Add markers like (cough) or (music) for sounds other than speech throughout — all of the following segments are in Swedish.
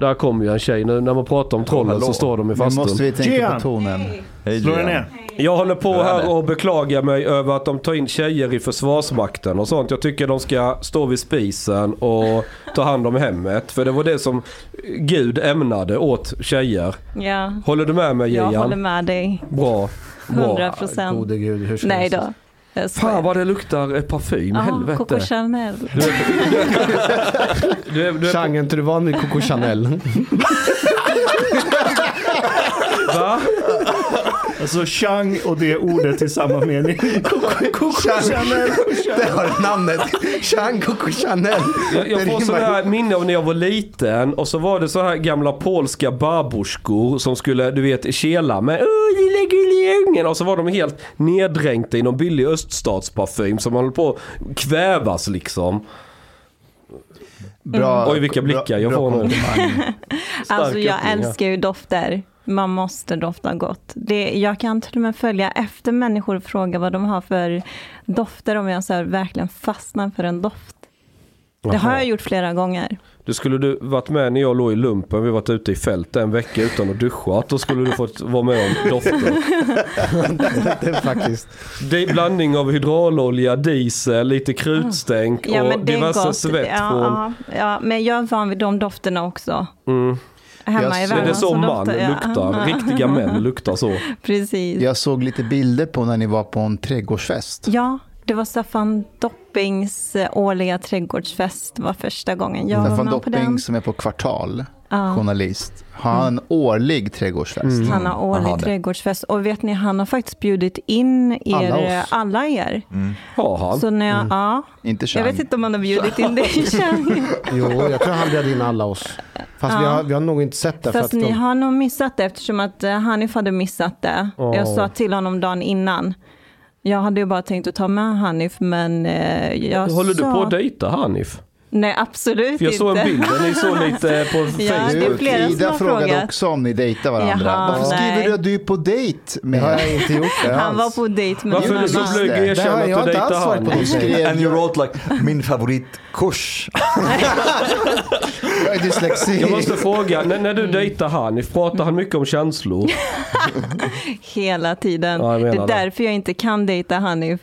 Där kommer ju en tjej. Nu när man pratar om trollen så står de i Nu måste fastun. vi tänka Gian. på tonen. Hej Slå dig Gian. ner. Jag håller på här och beklagar mig över att de tar in tjejer i försvarsmakten och sånt. Jag tycker de ska stå vid spisen och ta hand om hemmet. För det var det som Gud ämnade åt tjejer. Ja, Håller du med mig jag Gian? håller med dig. Bra. Bra. 100 procent. Gode gud, hur ska Nej det då. Fan vad det luktar eh, parfym, Ja, helvete. Coco Chanel. Du är, du är Chang, är inte du van vid Coco Chanel? Va? Alltså Chang och det ordet i samma mening. (laughs) Coco Chanel. Det har namnet. Chang Coco Chanel. Jag, jag får sådana här minne av när jag var liten och så var det så här gamla polska barborskor som skulle, du vet, kela med Åh lilla gulliga ungen och så var de helt neddränkta i någon billig öststatsparfym som höll på att kvävas liksom. Bra, Oj, vilka blickar jag bra får nu. (laughs) Alltså jag älskar ju dofter. Man måste dofta gott. Det, jag kan till och med följa efter människor och fråga vad de har för dofter om jag så här verkligen fastnar för en doft. Det har jag gjort flera gånger. Du skulle du varit med när jag låg i lumpen, vi varit ute i fält en vecka utan att duscha. Då skulle du fått vara med om dofter. (laughs) Det är faktiskt. Det är blandning av hydraulolja, diesel, lite krutstänk Ja, och diverse gott. svett ja, från... ja, ja, men jag är van vid de dofterna också. Mm. Hemma Jag i ser- Det är Värmland så man ja. luktar. (laughs) Riktiga män luktar så. Precis. Jag såg lite bilder på när ni var på en trädgårdsfest. Ja, det var Staffan Doppings eh, årliga trädgårdsfest. Det var första gången jag var Staffan med på den. Dopping som är på Kvartal, Ja. journalist. Har han en årlig trädgårdsfest? Han har årlig det. trädgårdsfest. Och vet ni, han har faktiskt bjudit in er, Alla alla, oss. alla er. Han? Så när jag, ja, Inte jag vet inte om han har bjudit in (laughs) dig, Chang. Jo, jag tror han bjöd in alla oss. Fast vi, Ja. har, vi har nog inte sett det. För Fast att ni de, har nog missat det eftersom att eh, Hanif hade missat det. Jag sa till honom dagen innan. Jag hade ju bara tänkt att ta med Hanif, men eh, jag Håller du sa... på att dejta Hanif? Nej, absolut För jag såg en inte. bild ni såg (laughs) lite på Ja, Facebook. det är flera Ida har frågade frågat. också om ni dejtar varandra. Jaha, Varför skriver nej. du att du är på dejt med... det har jag inte gjort. Det Han var på dejt med Varför är du så blyg erkänna har att jag du inte dejtar alls varit på Hanif? Du skrev... And you wrote like min favoritkurs. Jag är dyslexi. Jag måste fråga, när, när du dejtar Hanif, pratar han mycket om känslor? (laughs) Hela tiden. Ja, det är det. därför jag inte kan dejta Hanif.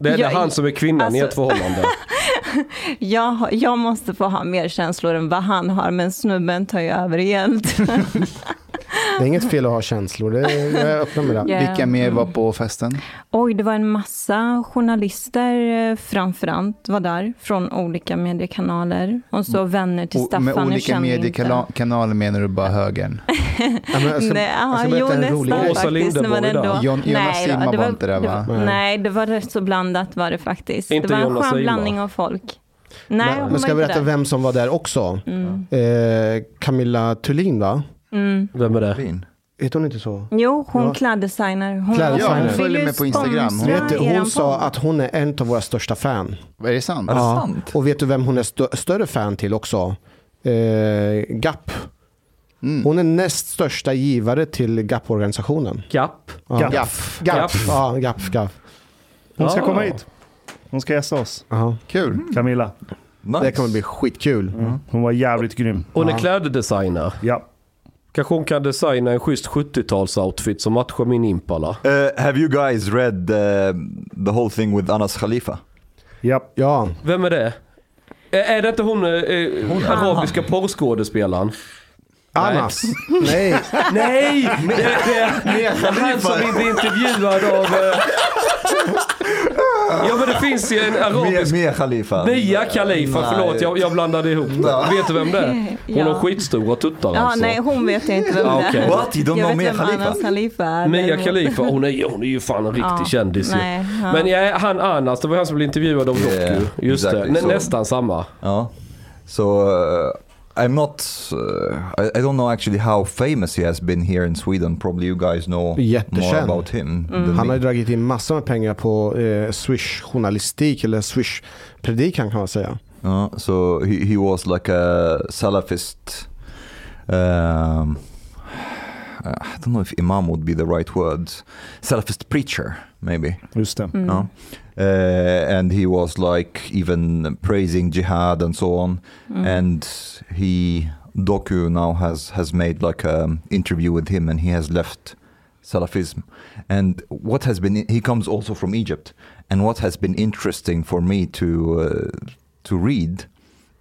Det är det Jag- han som är kvinnan i alltså- ett förhållande. (laughs) (laughs) Jag, jag måste få ha mer känslor än vad han har, men snubben tar ju över helt. (laughs) Det är inget fel att ha känslor. Det är, jag är öppen med det. Ja. Vilka mer var på festen? Oj, det var en massa journalister eh, framförallt var där, från olika mediekanaler. Och så vänner till Staffan, med olika mediekanaler menar du bara högern? (laughs) Ja, men jag ska, Nej, jag aha, ska jo, en rolig nästan grej. Åsa där. Jon- Jonas Nej Simma var inte där, det va? var, Nej. Nej, det var rätt så blandat var det faktiskt. Inte det var en skön blandning av folk. Nej, Men, hon men ska jag berätta där. vem som var där också? Mm. Eh, Camilla Thulin va? Mm. Vem är det? Fin. Heter hon inte så? Jo, hon Ja. kläddesigner. Hon, Kläddesigner. hon Jag följer med på Instagram. sponsra Vet hon sa att hon är en av våra största fan. Är det sant? Är det Ja. sant? Och vet du vem hon är stö- större fan till också? Eh, GAP. Mm. Hon är näst största givare till GAP-organisationen. Gap? Ja. Gap. GAP. GAP. Gap. Ja, GAP, GAP. Hon ska Ja. komma hit. Hon ska gästa oss. Ja. Kul. Camilla. Nice. Det kommer bli skitkul. Hon var jävligt grym. Hon är kläddesigner. Ja. Kanske hon kan designa en schysst 70-talsoutfit som matchar min Impala. Uh, have you guys read uh, the whole thing with Anas Khalifa? Ja. Ja, Vem är det? Är är det inte hon, eh, eh, arabiska porrskådespelaren? Anas. Nej. Nej! Det, det, (laughs) det är han som blir intervjuad av... (laughs) Ja men det finns ju en arabisk... Mia Khalifa. Mia Khalifa, Nej. förlåt jag, jag blandade ihop det. Vet du vem det är? (laughs) Hon Ja. har skitstora tuttar Ja, alltså. nej, hon vet jag inte vem Ah, det är. What? Don't jag vet Mia vem Khalifa? Anas Khalifa är. Mia Khalifa, hon är, hon är ju fan en riktig Ja, kändis nej, ja. Men ja, han Anas, det var han som blev intervjuad av Yeah, Doku. Just exactly, det, Nä, nästan samma. Ja. So uh, I'm not. Uh, I, I don't know actually how famous he has been here in Sweden. Probably you guys know more Jättekänd. about him. than Han har ju dragit in massor med pengar på eh, Swish-journalistik eller Swish-predikan kan man säga. Uh, so he, he was like a Salafist. Um, I don't know if Imam would be the right word. Salafist preacher, maybe. Just det. Mm. Ja. Uh, and he was like even praising jihad and so on. Mm. And he Doku now has has made like a interview with him, and he has left Salafism. And what has been he comes also from Egypt, and what has been interesting for me to uh, to read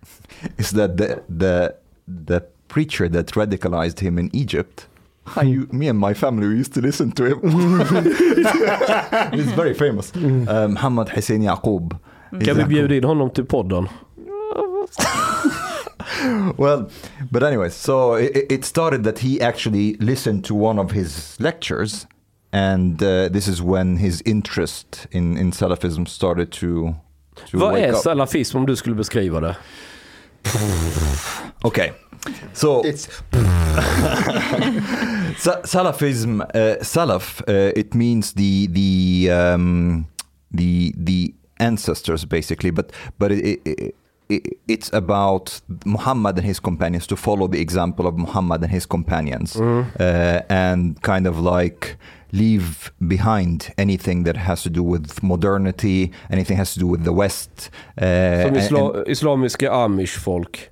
(laughs) is that the the the preacher that radicalized him in Egypt. I, u- me and my family we used to listen to him. (laughs) He's very famous. Uh, Muhammad Hussein Yaqub. He's Kan vi bjuda in honom till podden? (laughs) well, but anyways, so it, it started that he actually listened to one of his lectures, and uh, this is when his interest in, in Salafism started to, to Vad wake är up. salafism om du skulle beskriva det? (laughs) Okay, so It's (laughs) Sa- Salafism, uh, Salaf, uh, it means the the um, the the ancestors basically, but but it, it, it, it's about Muhammad and his companions to follow the example of Muhammad and his companions, uh, and kind of like leave behind anything that has to do with modernity, anything has to do with the West. Uh, Som and- islamiska amish-folk.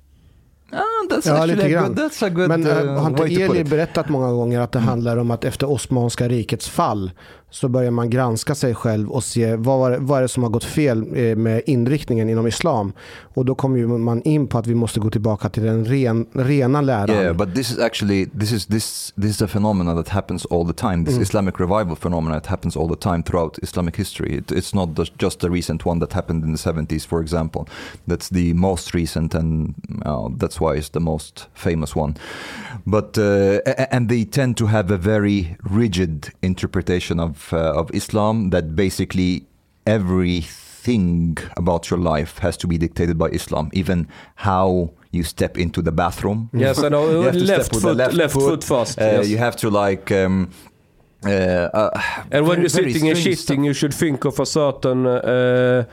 That's Ja, lite grann. good, that's a good Men uh, har inte to put Eli berättat många gånger att det handlar om att efter Osmanska rikets fall så börjar man granska sig själv och se vad, vad är det som har gått fel eh, med inriktningen inom islam. Och då kommer man in på att vi måste gå tillbaka till den ren, rena läran. Yeah, but this is actually this is this this is a phenomenon that happens all the time. This Islamic revival phenomenon that happens all the time throughout Islamic history. It, it's not just- a recent one that happened in the 70s, for example. That's the most recent, and uh, that's why it's the most famous one. But uh, and they tend to have a very rigid interpretation of uh, of Islam that basically everything about your life has to be dictated by Islam, even how you step into the bathroom. (laughs) Yes, I know. (laughs) You have to left step with foot, the left, foot, first. Uh, yes. You have to like. Um, uh, uh, And when very- you're sitting and shitting, you should think of a certain, uh,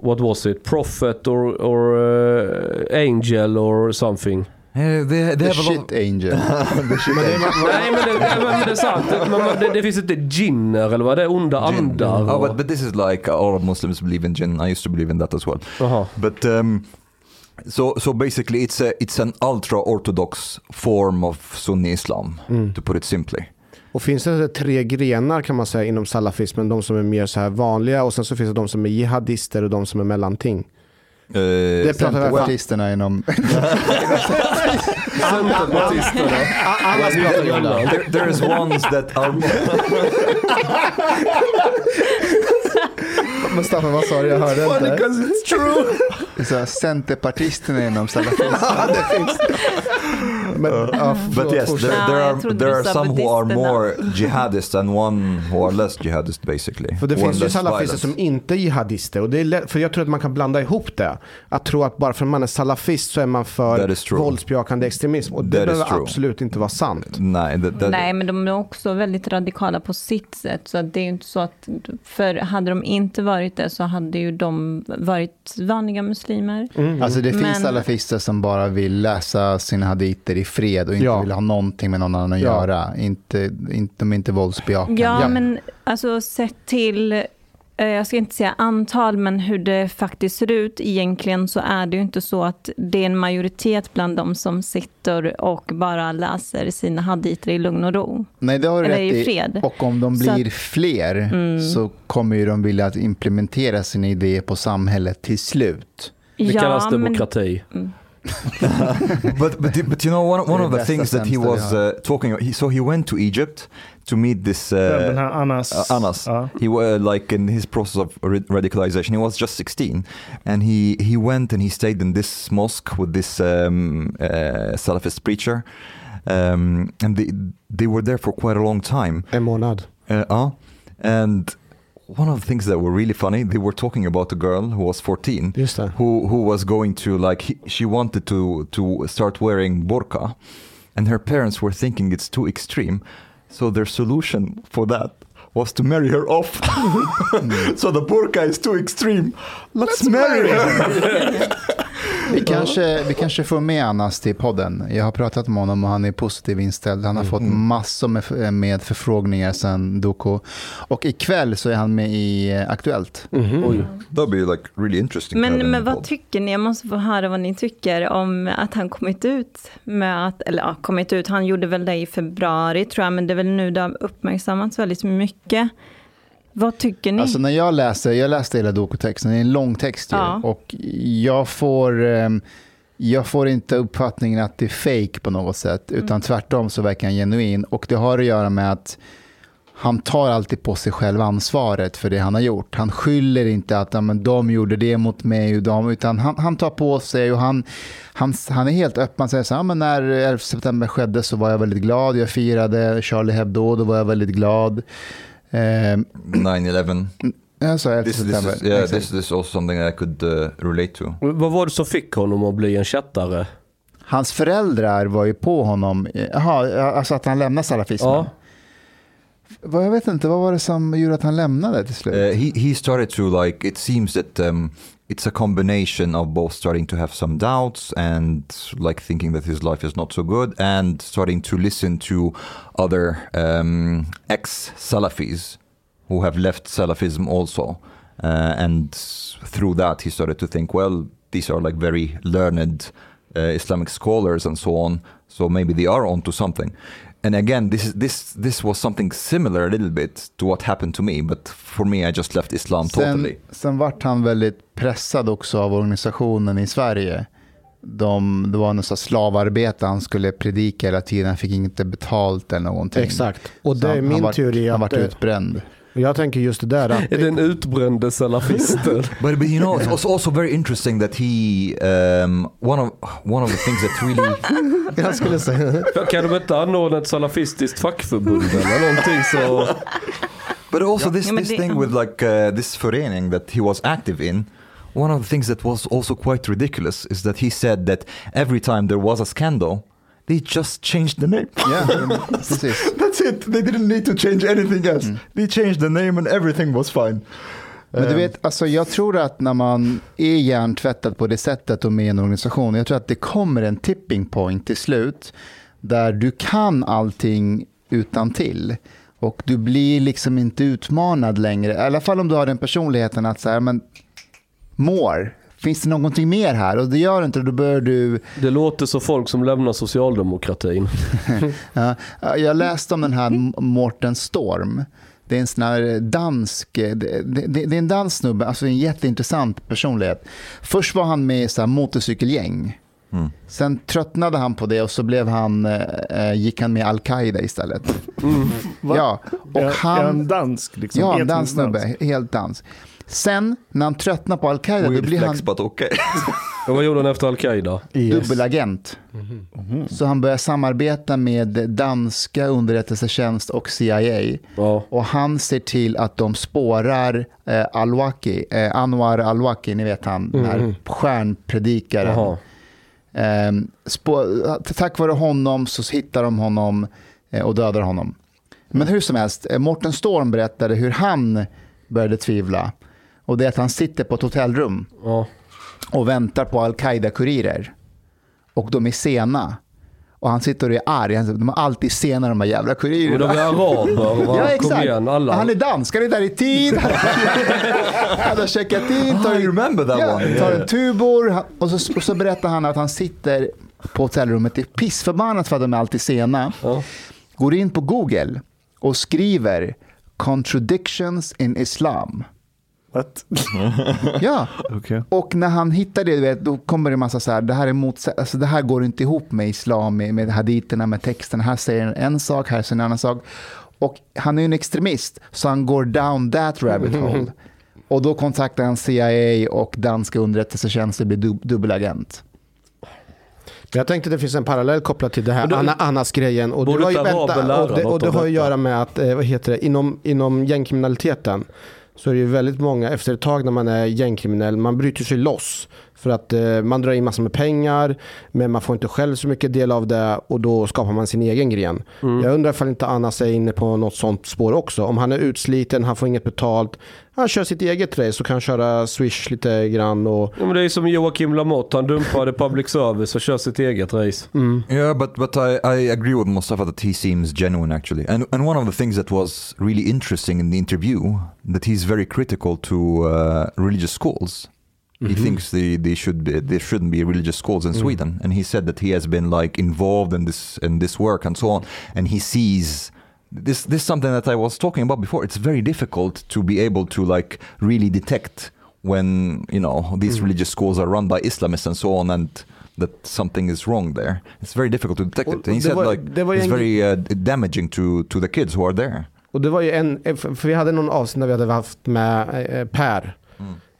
what was it, prophet or, or uh, angel or something. Stuff. Uh, they, they the shit angel. Nej men det, det är sant, (laughs) det, det finns inte jinner eller vad det är, onda andar. Oh, but, but this is like all of Muslims believe in jinn. I used to believe in that as well. Jaha. But um, so so basically, it's a it's an ultra orthodox form of Sunni Islam, to put it simply. Och finns det tre grenar kan man säga inom salafismen. De som är mer så här vanliga och sen så finns det de som är jihadister och de som är mellanting. Uh, Det pratar vi om. (laughs) Centerpartisterna inom... Centerpartisterna. Annars pratar om det. there, there's ones that are (laughs) Mustafa, vad sa du? Jag hörde Funny inte. 'cause it's true. Det (laughs) är så Centerpartisterna inom finns. Men, ja, But yes, there, there are there are some who are more jihadist and one who are less jihadist basically. För det One finns ju salafister som inte är jihadister. Och det är lätt, för jag tror att man kan blanda ihop det. Att tro att bara för att man är salafist så är man för våldsbejakande extremism. Och det behöver absolut inte vara sant. Nej, that, that, Nej, men de är också väldigt radikala på sitt sätt. Så att det är ju inte så att, för hade de inte varit det så hade ju de varit vanliga muslimer. Alltså det finns Men- salafister som bara vill läsa sina haditer i fred och inte Ja. vill ha någonting med någon annan att Ja. göra. Inte, inte, de är inte våldsbejakande. Ja, men alltså sett till, jag ska inte säga antal, men hur det faktiskt ser ut egentligen så är det ju inte så att det är en majoritet bland dem som sitter och bara läser sina haditer i lugn och ro. Nej, det har du rätt i fred. Och om de blir att- fler Mm. så kommer ju de vilja att implementera sina idéer på samhället till slut. Det kallas men- demokrati. (laughs) but but but you know one one of the things that he was uh, talking. He, so he went to Egypt to meet this. Uh, Den Anas. uh, Anas. Ja. He was like in his process of ra- radicalization. He was just 16, and he he went and he stayed in this mosque with this um, uh, Salafist preacher, um, and they they were there for quite a long time. En månad. Uh, uh, and one of the things that were really funny, they were talking about a girl who was 14 Just who who was going to like he, she wanted to to start wearing burqa and her parents were thinking it's too extreme so their solution for that was to marry her off. (laughs) (laughs) So the burqa is too extreme. Let's, marry her (laughs) Vi kanske, vi kanske får med Anas till podden. Jag har pratat med honom och han är positiv inställd. Han har fått massor med, med förfrågningar sen Doko. Och ikväll så är han med i Aktuellt. Be like really interesting Men, men vad tycker ni? Jag måste få höra vad ni tycker om att han kommit ut med att, eller ja, kommit ut, han gjorde väl det i februari tror jag, men det är väl nu det har uppmärksammats väldigt mycket. Vad tycker ni? Alltså när jag läser, jag läste hela Doku-texten, det är en lång text ju. Ja. Och jag får, ehm, jag får inte uppfattningen att det är fake på något sätt. Utan Mm. tvärtom så verkar han genuin. Och det har att göra med att han tar alltid på sig själv ansvaret för det han har gjort. Han skyller inte att ja, men de gjorde det mot mig och de, utan han, han tar på sig och han, han, han är helt öppen. Han säger så här, ja, men när 11 september skedde så var jag väldigt glad. Jag firade Charlie Hebdo, då var jag väldigt glad. Ehm, 9-11 jag sa 11 this, this, is, yeah, exakt. this, is also something I could uh, relate to Vad var det som fick honom att bli en chattare? Hans föräldrar var ju på honom, jaha, alltså att han lämnade salafismen. Ja. Vad- Jag vet inte, vad var det som gjorde att han lämnade till slut? Uh, he he started to like. It seems that um, it's a combination of both starting to have some doubts and like thinking that his life is not so good, and starting to listen to other um, ex Salafis who have left Salafism also, uh, and through that he started to think, well, these are like very learned uh, Islamic scholars and so on, so maybe they are onto something. And again, this is this this was something similar a little bit to what happened to me, but for me, I just left Islam sen, totally. sen vart han väldigt pressad också av organisationen i Sverige. De, det var slags slavarbete han skulle predika hela tiden, han fick inte betalt eller någonting. Exakt. Och Så det är han- min han vart, teori Han att, vart utbränd. Jag tänker just det där att Är det en utbrände salafisten? (laughs) But but you know, it's also, also very interesting that he um, one of one of the things that really (laughs) jag skulle säga. Kan de inte anordna ett salafistiskt fackförbund eller någonting så... But also this, this thing with like uh, this förening that he was active in, one of the things that was also quite ridiculous is that he said that every time there was a scandal, they just changed the name. Ja, precis. (laughs) That's it. They didn't need to change anything else. They changed the name and everything was fine. Men du Um, vet, alltså jag tror att när man är hjärntvättad på det sättet och med i en organisation, jag tror att det kommer en tipping point till slut där du kan allting utan till och du blir liksom inte utmanad längre. I alla fall om du har den personligheten att säga, men more, finns det någonting mer här? Och det gör det inte, då börjar du Det låter så folk som lämnar socialdemokratin. (laughs) Ja, jag läste om den här Morten Storm. Det är en sån här dansk, det, det, det är en dansk snubbe, alltså en jätteintressant personlighet. Först var han med i så här motorcykelgäng. Mm. Sen tröttnade han på det och så blev han, eh, gick han med Al-Qaida istället. Va? Ja, och han... är han dansk? Liksom? Ja, en dansk snubbe, helt dansk. Sen när han tröttnar på Al-Qaida då blir han okay. (laughs) Och vad gjorde han efter Al-Qaida? dubbelagent. Så han börjar samarbeta med danska underrättelsetjänst och CIA. Ja. Och han ser till att de spårar eh, Al-Waki, eh, Anwar Al-Waki, ni vet han, den här stjärnpredikaren. Jaha. Eh, spå, tack vare honom så hittar de honom eh, och dödar honom. Men hur som helst, eh, Morten Storm berättade hur han började tvivla. Och det är att han sitter på ett hotellrum Ja. och väntar på al-Qaida-kurirer. Och de är sena. Och han sitter och är arg. De är alltid sena de här jävla kurirerna. de är araber va? Ja, exakt. igen alla. Han är dansk, han är där i tid. (laughs) han har checkat in, tar, I remember that ja, one. tar en tubor. Och så, och så berättar han att han sitter på hotellrummet, är pissförbannad för att de är alltid sena. Ja. Går in på Google och skriver contradictions in Islam. What? (laughs) Ja, Okej. och när han hittar det, du vet, då kommer det en massa så här, det här, är motsa- alltså, det här går inte ihop med islam, med, med haditerna, med texten. Här säger han en sak, här säger en annan sak. Och han är ju en extremist, så han går down that rabbit (laughs) hole. Och då kontaktar han CIA och danska underrättelsetjänster blir dub- dubbelagent. Jag tänkte att det finns en parallell kopplat till det här Anna, Annas-grejen. Och och det, och det har ju att göra med att, eh, vad heter det, inom, inom gängkriminaliteten så är det ju väldigt många, efter ett tag när man är gängkriminell, man bryter sig loss. För att eh, man drar in massor med pengar, men man får inte själv så mycket del av det och då skapar man sin egen gren. Mm. Jag undrar ifall inte Annas är inne på något sånt spår också. Om han är utsliten, han får inget betalt, han kör sitt eget race och kan köra swish lite grann. Och, Ja, men det är som Joakim Lamotte, han dumpade public service och kör sitt eget race. Yeah, but but I, I agree with Mustafa that he seems genuine actually. And and one of the things that was really interesting in the interview that he's very critical to uh, religious schools. He thinks they, they should be there shouldn't be religious schools in Sweden, and he said that he has been like involved in this in this work and so on, and he sees. This, this is something that I was talking about before. It's very difficult to be able to like really detect when you know these religious schools are run by Islamists and so on, and that something is wrong there. It's very difficult to detect it. And he said var- like it's en- very uh, damaging to to the kids who are there. Och det var ju en, för vi hade någon avsnitt där vi hade haft med eh, Per.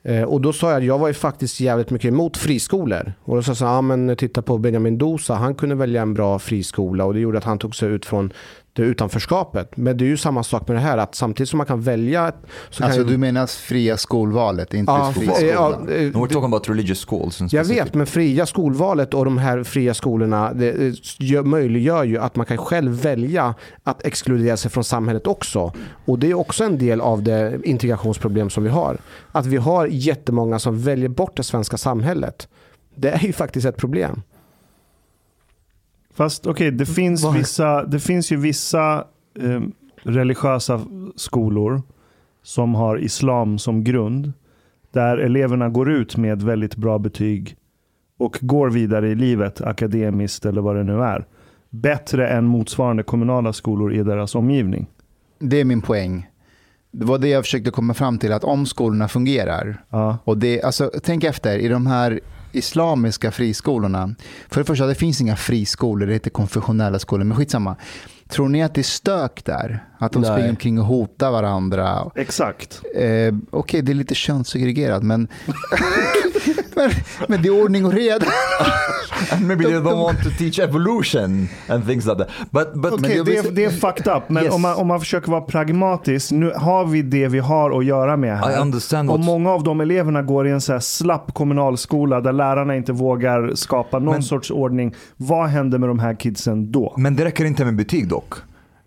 Eh, och då sa jag att jag var ju faktiskt jävligt mycket emot friskolor. Och då sa jag så här, ah, men titta på Benjamin Dosa, han kunde välja en bra friskola och det gjorde att han tog sig ut från det utanförskapet. Men det är ju samma sak med det här, att samtidigt som man kan välja så Alltså kan du menar fria skolvalet, inte Ja, fria ja, skolan? No, we're talking about religious schools. Jag vet, men fria skolvalet och de här fria skolorna det eh, gör, möjliggör ju att man kan själv välja att exkludera sig från samhället också. Och det är också en del av det integrationsproblem som vi har. Att vi har jättemånga som väljer bort det svenska samhället. Det är ju faktiskt ett problem. Fast okej, det, finns Var- vissa, det finns ju vissa eh, religiösa skolor som har islam som grund. Där eleverna går ut med väldigt bra betyg och går vidare i livet akademiskt eller vad det nu är. Bättre än motsvarande kommunala skolor i deras omgivning. Det är min poäng. Det var det jag försökte komma fram till, att om skolorna fungerar, Ja. och det, alltså, tänk efter, i de här islamiska friskolorna, för det första, det finns inga friskolor, det heter konfessionella skolor, men skitsamma. Tror ni att det är stök där? Att de Nej. springer omkring och hotar varandra? Exakt. Eh, Okej, det är lite könssegregerat, men, (laughs) men, men det är ordning och reda. And maybe they don't want to teach evolution and things like that. But but Okej, det är, det är fucked up. Men Yes. om, man, om man försöker vara pragmatisk. Nu har vi det vi har att göra med här. I understand Och många av de eleverna går i en så här slapp kommunalskola där lärarna inte vågar skapa någon Men- sorts ordning. Vad händer med de här kidsen då? Men det räcker inte med betyg dock.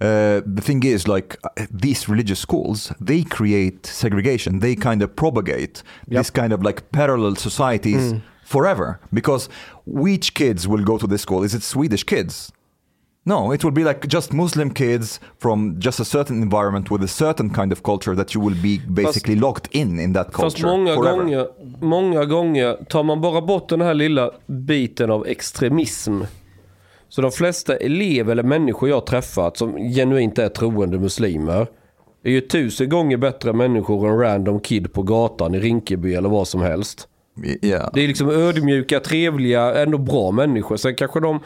Uh, the thing is like uh, these religious schools they create segregation. They kind of propagate this kind of like parallel societies forever. Because which kids will go to this school? Is it swedish kids? No it will be like just muslim kids from just a certain environment with a certain kind of culture that you will be basically locked in in that culture Fast många forever. gånger, många gånger tar man bara bort den här lilla biten av extremism. Så de flesta elever eller människor jag träffat som genuint är troende muslimer är ju tusen gånger bättre människor än random kid på gatan i Rinkeby eller vad som helst. yeah Det är liksom ödmjuka, trevliga, ändå bra människor. Sen kanske de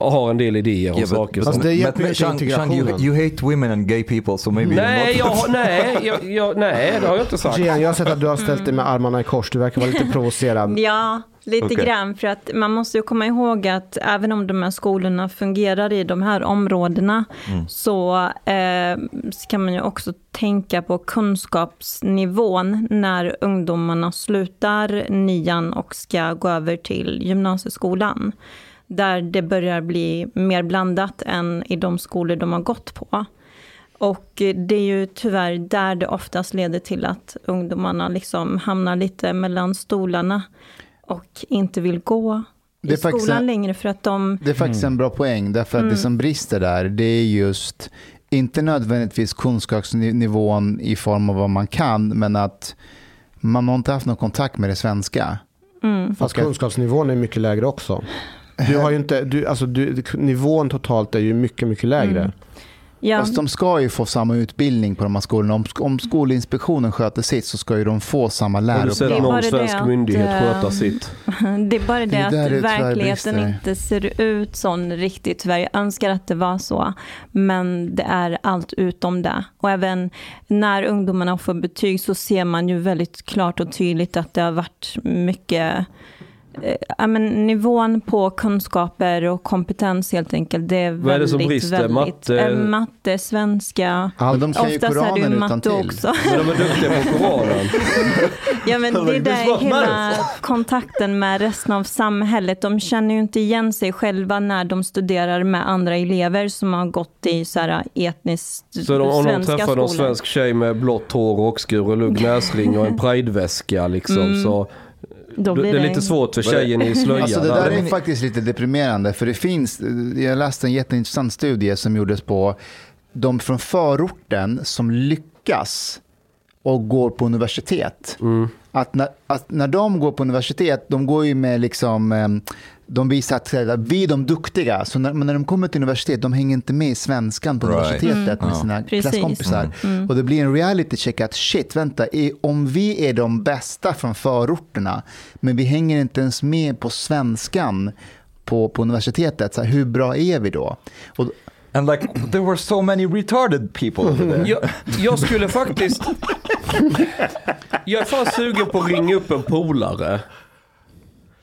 har en del idéer om Yeah, saker. but, Alltså, som... det but, hjälper but, inte integrationen. you hate women and gay people, so maybe Nej, jag, har- nej, (laughs) jag, jag, nej, det har jag inte sagt. Gian, jag har sett att du har ställt dig med armarna i kors. Du verkar vara lite (laughs) provocerad. Ja, lite Okej. grann. För att man måste ju komma ihåg att även om de här skolorna fungerar i de här områdena så eh, ska man ju också tänka på kunskapsnivån när ungdomarna slutar nian och ska gå över till gymnasieskolan. Där det börjar bli mer blandat än i de skolor de har gått på. Och det är ju tyvärr där det oftast leder till att ungdomarna liksom hamnar lite mellan stolarna och inte vill gå Det i är faktiskt skolan en- längre för att de... Det är faktiskt en bra poäng, därför att det som brister där, det är just inte nödvändigtvis kunskapsnivån i form av vad man kan, men att man har inte haft någon kontakt med det svenska. Mm. Fast kunskapsnivån är mycket lägre också. Du har ju inte, du, alltså du, nivån totalt är ju mycket, mycket lägre. Mm. Ja, Fast de ska ju få samma utbildning på de här skolorna. Om, om Skolinspektionen sköter sitt så ska ju de få samma Har du sett Det är läroplan. någon svensk att, myndighet eh, sköta sitt? (laughs) det är bara det, Det att verkligheten inte ser ut sån riktigt tyvärr. Jag önskar att det var så, men det är allt utom det. Och även när ungdomarna får betyg så ser man ju väldigt klart och tydligt att det har varit mycket eh, Ja, men nivån på kunskaper och kompetens helt enkelt, det är väldigt, Vad är det som brister? väldigt, Matte? eh, matte, svenska. Men de kan ju Oftast är det ju Koranen matte också. Men de är duktiga på Koranen. (laughs) Ja men det är där hela kontakten med resten av samhället. De känner ju inte igen sig själva när de studerar med andra elever som har gått i så här etniskt Så de, om de svenska träffar någon svensk tjej med blått hår, rockskur och lugg (laughs) näsring och en prideväska liksom Mm. så Då det blir är lite svårt för tjejen i slöja. Alltså det där. där är faktiskt lite deprimerande, för det finns, jag läste en jätteintressant studie som gjordes på de från förorten som lyckas och går på universitet. Att, när, att när de går på universitet, de går ju med liksom, em, de visar att vi är de duktiga, så när, men när de kommer till universitet, de hänger inte med i svenskan på Right. universitetet med Ja. sina Precis. klasskompisar. Och det blir en reality check att shit, vänta, är, om vi är de bästa från förorterna, men vi hänger inte ens med på svenskan på, på universitetet, så här, hur bra är vi då? Och, And like, there were so many retarded people over there. Jag, jag skulle faktiskt... (laughs) Jag är fan sugen på att ringa upp en polare.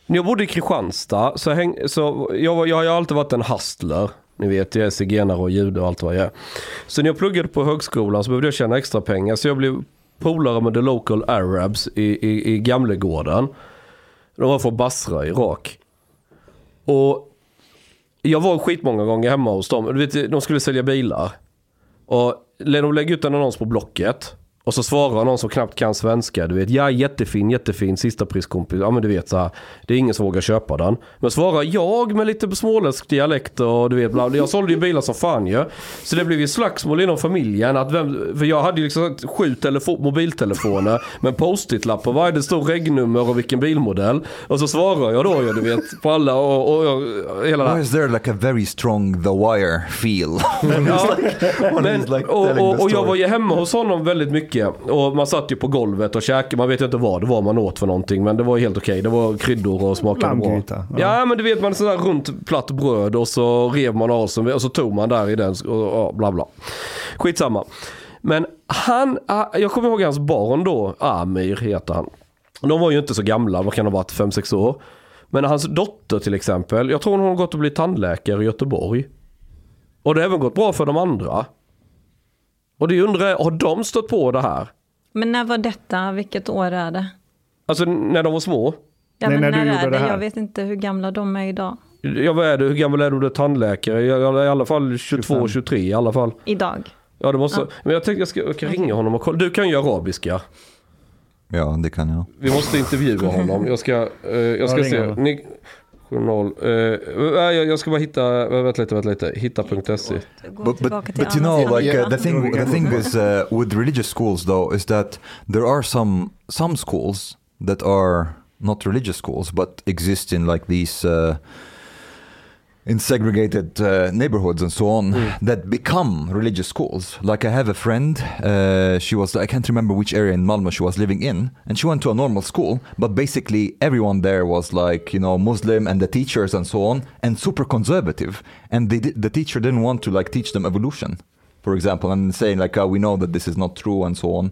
När jag bodde i Kristianstad så, häng, så jag, jag har ju alltid varit en hustler. Ni vet, jag är zigenare och jude och allt vad jag är. Så när jag pluggade på högskolan så behövde jag tjäna extra pengar. Så jag blev polare med the local arabs i, i, i Gamlegården. De var från Basra, Irak. Och jag var skitmånga gånger hemma hos dem. Du vet, de skulle sälja bilar. Och de lägger ut en annons på Blocket. Och så svarar någon som knappt kan svenska. Du vet, ja jättefin, jättefin, sista priskompis. Ja men du vet så här. Det är ingen som vågar köpa den. Men svarar jag med lite småländsk dialekt och du vet, bla, jag sålde ju bilar som fan ju. Så det blev ju slagsmål inom familjen. Att vem, för jag hade ju liksom sju telefo- mobiltelefoner (laughs) med en post-it-lapp på varje. Det stod regnummer och vilken bilmodell. Och så svarar jag då ju, du vet, på alla och, och, och hela det Why is there like a very strong The Wire feel? (laughs) Ja, (laughs) men, och, och, och jag var ju hemma hos honom väldigt mycket. Och man satt ju på golvet och käkade. Man vet ju inte vad det var man åt för någonting. Men det var helt okej. Det var kryddor och smakade bra. Lammgryta, Ja. ja. men du vet man sådär runt platt bröd och så rev man av sig och så tog man där i den och, och bla bla. Skitsamma. Men han, ah, jag kommer ihåg hans barn då, Amir heter han. De var ju inte så gamla, vad kan de ha varit, 5-6 år. Men hans dotter till exempel, jag tror hon har gått och blivit tandläkare i Göteborg. Och det har även gått bra för de andra. Och det undrar jag, har de stött på det här? Men när var detta? Vilket år är det? Alltså när de var små? Ja, Nej, men när du när gjorde är det det? här. Jag vet inte hur gamla de är idag. Ja vad är det, hur gammal är du? Du är tandläkare? I, I alla fall 22, 25. 23 i alla fall. Idag. Ja det måste, Ja. men jag tänkte jag ska, jag kan ringa honom och kolla. Du kan ju arabiska. ja, det kan jag. Vi måste intervjua honom. Jag ska, eh, jag ska Ja, se. Ni, journal, eh, nej, jag, jag ska bara hitta, eh, vänta lite, vänta lite. Hitta.se. But, but, but you know, like uh, the thing, the thing is uh, with religious schools though is that there are some some schools that are not religious schools but exist in like these uh, in segregated uh, neighborhoods and so on that become religious schools. Like I have a friend, uh, she was I can't remember which area in Malmö she was living in, and she went to a normal school, but basically everyone there was like you know Muslim and the teachers and so on, and super conservative, and they, the teacher didn't want to like teach them evolution, for example, and saying like oh, we know that this is not true and so on.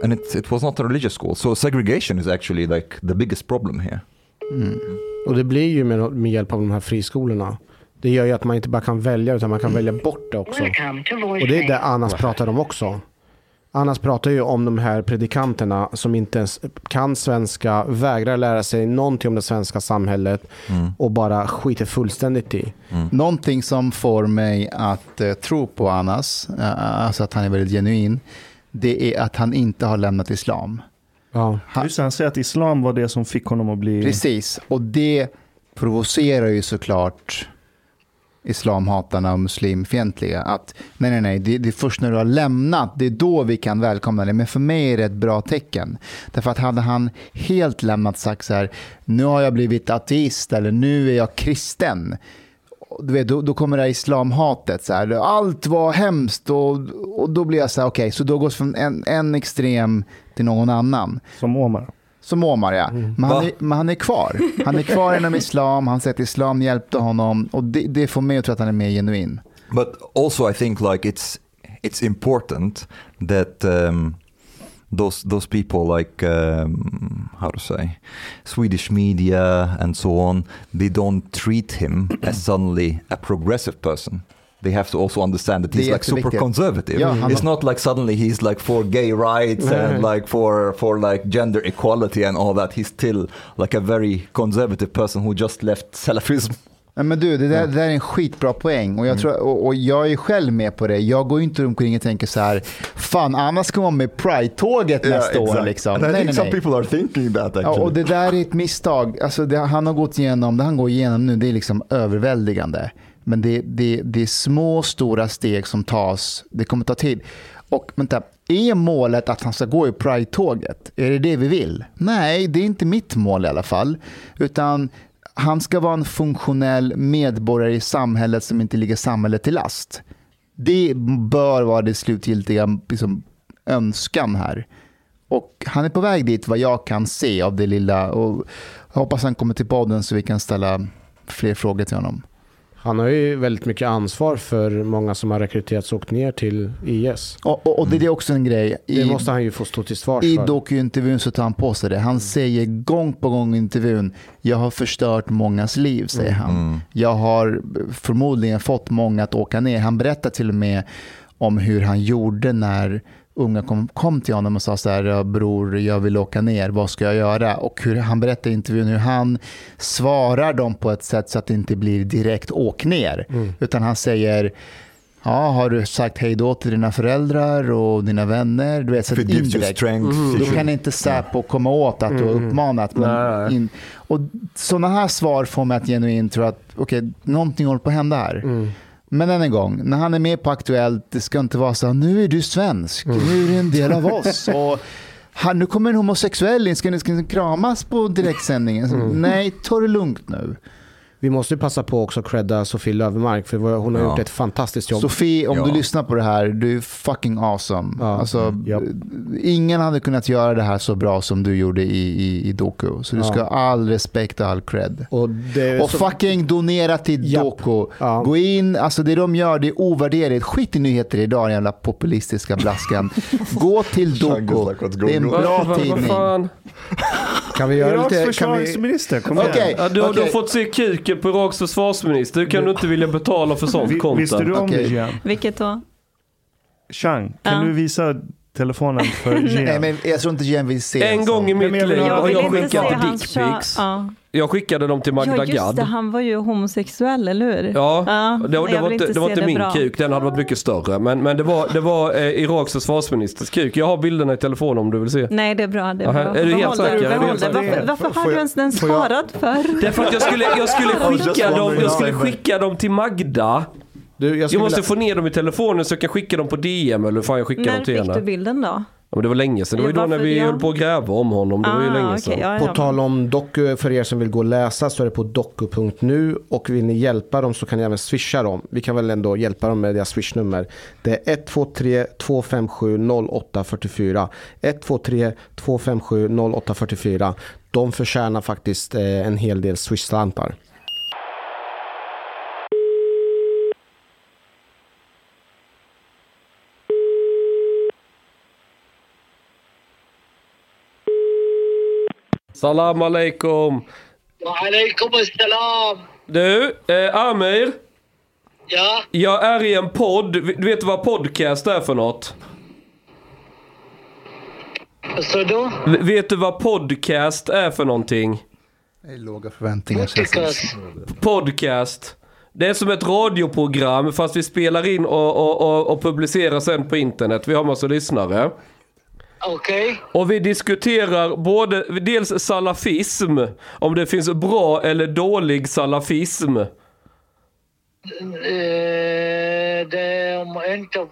And it, it was not a religious school. So segregation is actually like the biggest problem here. Och det blir ju med, med hjälp av de här friskolorna. Det gör ju att man inte bara kan välja utan man kan välja bort det också. Och det är det Annas pratar om också. Annas pratar ju om de här predikanterna som inte ens kan svenska, vägrar lära sig någonting om det svenska samhället och bara skiter fullständigt i. Någonting som får mig att eh, tro på Anas, eh, alltså att han är väldigt genuin, det är att han inte har lämnat islam. Ja. Just det, han säger att islam var det som fick honom att bli... Precis, och det provocerar ju såklart islamhatarna och muslimfientliga. Att nej, nej, nej, det, det är först när du har lämnat, det är då vi kan välkomna dig. Men för mig är det ett bra tecken. Därför att hade han helt lämnat sagt så här, nu har jag blivit ateist eller nu är jag kristen. Du vet, då, då kommer det här islamhatet. Så här, allt var hemskt och, och då blir jag så här, okej, så då går det från en, en extrem till någon annan. Som Omar. Som Omar ja. Men, han är, men han är kvar. Han är kvar inom (laughs) islam, han säger att islam hjälpte honom och det, det får mig att tro att han är mer genuin. But also, I think like it's it's important that um, those those people like um, how to say Swedish media and so on, they don't treat him (clears throat) as suddenly a progressive person. They have to also understand that he's like super conservative. Ja, han- it's not like suddenly he's like for gay rights and like for for like gender equality and all that. He's still like a very conservative person who just left Salafism. (laughs) Nej, men du, det där, det där är en skitbra poäng och jag, tror, och, och jag är själv med på det. Jag går inte omkring och tänker så här, fan Anna ska vara med Pride-tåget nästa år. Liksom. And I Nej, think nej, some nej. people are thinking that actually. Ja, och det där är ett misstag. Alltså det han har gått igenom, det han går igenom nu, det är liksom överväldigande. Men det, det, det är små, stora steg som tas. Det kommer ta tid. Och vänta, är målet att han ska gå i Pride-tåget? Är det det vi vill? Nej, det är inte mitt mål i alla fall. Utan han ska vara en funktionell medborgare i samhället som inte ligger samhället till last. Det bör vara det slutgiltiga liksom, önskan här. Och han är på väg dit vad jag kan se av det lilla. Och jag hoppas han kommer till podden så vi kan ställa fler frågor till honom. Han har ju väldigt mycket ansvar för många som har rekryterats och åkt ner till IS. Och, och, och det är också en grej. Det I, måste han ju få stå till svars I för. dokuintervjun så tar han på sig det. Han säger gång på gång i intervjun, jag har förstört mångas liv, säger han. Jag har förmodligen fått många att åka ner. Han berättar till och med om hur han gjorde när unga kom, kom till honom och sa så här, "Ja, bror, jag vill åka ner, vad ska jag göra? Och hur han berättar i intervjun hur han svarar dem på ett sätt så att det inte blir direkt åk ner. Utan han säger, Ja, har du sagt hej då till dina föräldrar och dina vänner? Du vet, så indirekt. strength. Då kan inte Säpo komma åt att du har uppmanat. Men Nej. in, och sådana här svar får mig att genuint tro att okej, någonting håller på att hända här. Men än en gång, när han är med på Aktuellt, det ska inte vara så här, nu är du svensk, nu är du en del av (laughs) oss. Och han, nu kommer en homosexuell in, ska ni, ska ni kramas på direktsändningen? Så, Nej, ta det lugnt nu. Vi måste ju passa på också att credda Sofie Löfvemark för hon har Ja. gjort ett fantastiskt jobb. Sofie, om Ja. du lyssnar på det här, du är fucking awesome. Ja. Alltså, Japp. Ingen hade kunnat göra det här så bra som du gjorde i, i, i Doku. Så du Ja. ska ha all respekt och all cred. och det, Och så- fucking donera till Japp. Doku. Ja. Gå in, alltså det de gör det är ovärderligt. Skit i nyheter idag, den jävla populistiska blaskan. (laughs) Gå till Doku. Det är en bra tidning. fan? kan vi göra Iraks lite... Kan vi, försvarsminister, kom igen. Okej, Ja, du, har- du har fått se på Iraks försvarsminister. Hur kan du inte vilja betala för sånt content? visste du om Okej. det Jean? Vilket då? Chang, kan Ja. du visa telefonen för (laughs) Jean? Nej, men jag tror inte Jen vill se En sån. gång i mitt liv ha- har jag skickat dickpics. Ja. Jag skickade dem till Magda ja, just Gad. det. Han var ju homosexuell, eller hur? Ja, det, det, jag var inte, det var inte min bra. kuk, den hade varit mycket större. Men, men det var, det var eh, Iraks försvarsministers kuk. Jag har bilderna i telefon om du vill se. Nej, det är bra. Det är bra. är du helt det, säker? Är du behåll helt det. säker? Varför, varför har du ens den sparad för? Därför att jag skulle, jag skulle, (laughs) skicka, dem, jag skulle skicka dem till Magda. du, jag, Jag måste vilja- få ner dem i telefonen så jag kan skicka dem på DM eller hur fan jag skickar När dem till fick du henne. bilden då? Ja, men det var länge sedan. Det var ju då när vi det? höll på att gräva om honom. Det var ju Ah, länge sedan. ja, På ja. tal om doku, för er som vill gå och läsa så är det på doku.nu och vill ni hjälpa dem så kan ni även swisha dem. Vi kan väl ändå hjälpa dem med deras swishnummer. Det är 123 257 0844. 123 257 0844. De förtjänar faktiskt eh, en hel del swishslantar. Salam alaikum. Alaikum assalam. Du, eh, Amir. Ja? Jag är i en podd. Du vet vad podcast är för något? Vad då? V vet du vad podcast är för någonting? Det är låga förväntningar. Podcast. Podcast. Det är som ett radioprogram fast vi spelar in och, och, och, och publicerar sen på internet. Vi har massa lyssnare. Okay. Och vi diskuterar både, dels salafism, om det finns bra eller dålig salafism. Eh, det är inte,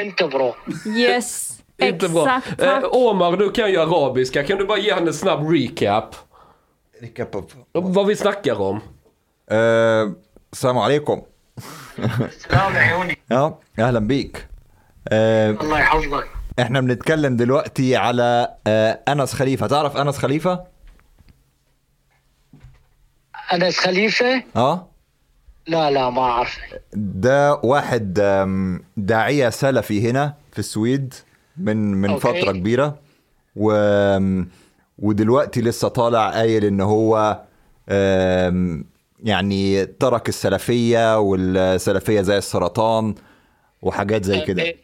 inte bra. Yes, (laughs) inte exakt. Bra. Eh, Omar, du kan ju arabiska. Kan du bara ge henne en snabb recap? Recap av... Vad vi snackar om. Eh, salam alaikum. salam Ja, ahlan bik. Eh, Allah. إحنا بنتكلم دلوقتي على uh, أنس خليفة. تعرف أنس خليفة؟ أنس خليفة؟ آه. لا لا ما أعرف ده واحد آم، داعية سلفي هنا في السويد من من أوكي. فترة كبيرة. و ودلوقتي لسه طالع قايل إن هو يعني ترك السلفية والسلفية زي السرطان وحاجات زي كده.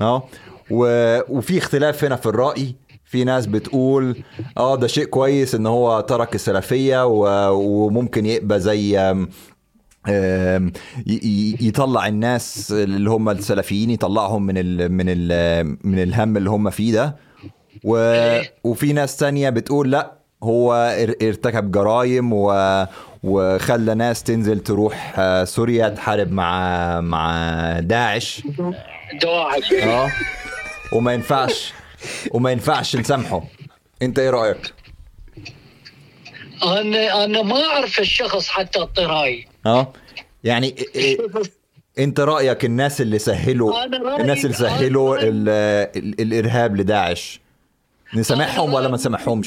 آه و... وفي اختلاف هنا في الرأي. في ناس بتقول آه ده شيء كويس إن هو ترك السلفية و... وممكن يبقى زي يطلع الناس اللي هم السلفيين يطلعهم من ال... من ال... من الهم اللي هم فيه ده. و... وفي ناس تانية بتقول لأ هو إر- ارتكب جرائم و... وخلى ناس تنزل تروح آه، سوريا تحارب مع مع داعش. داعش آه. وما ينفعش. وما ينفعش نسامحه. انت إيه رأيك؟ أنا أنا ما أعرف الشخص حتى الطراي. آه. يعني إيه- انت رأيك الناس اللي سهلوا الناس اللي سهلوا ال... ال... الإرهاب لداعش. نسامحهم ولا ما نسامحهم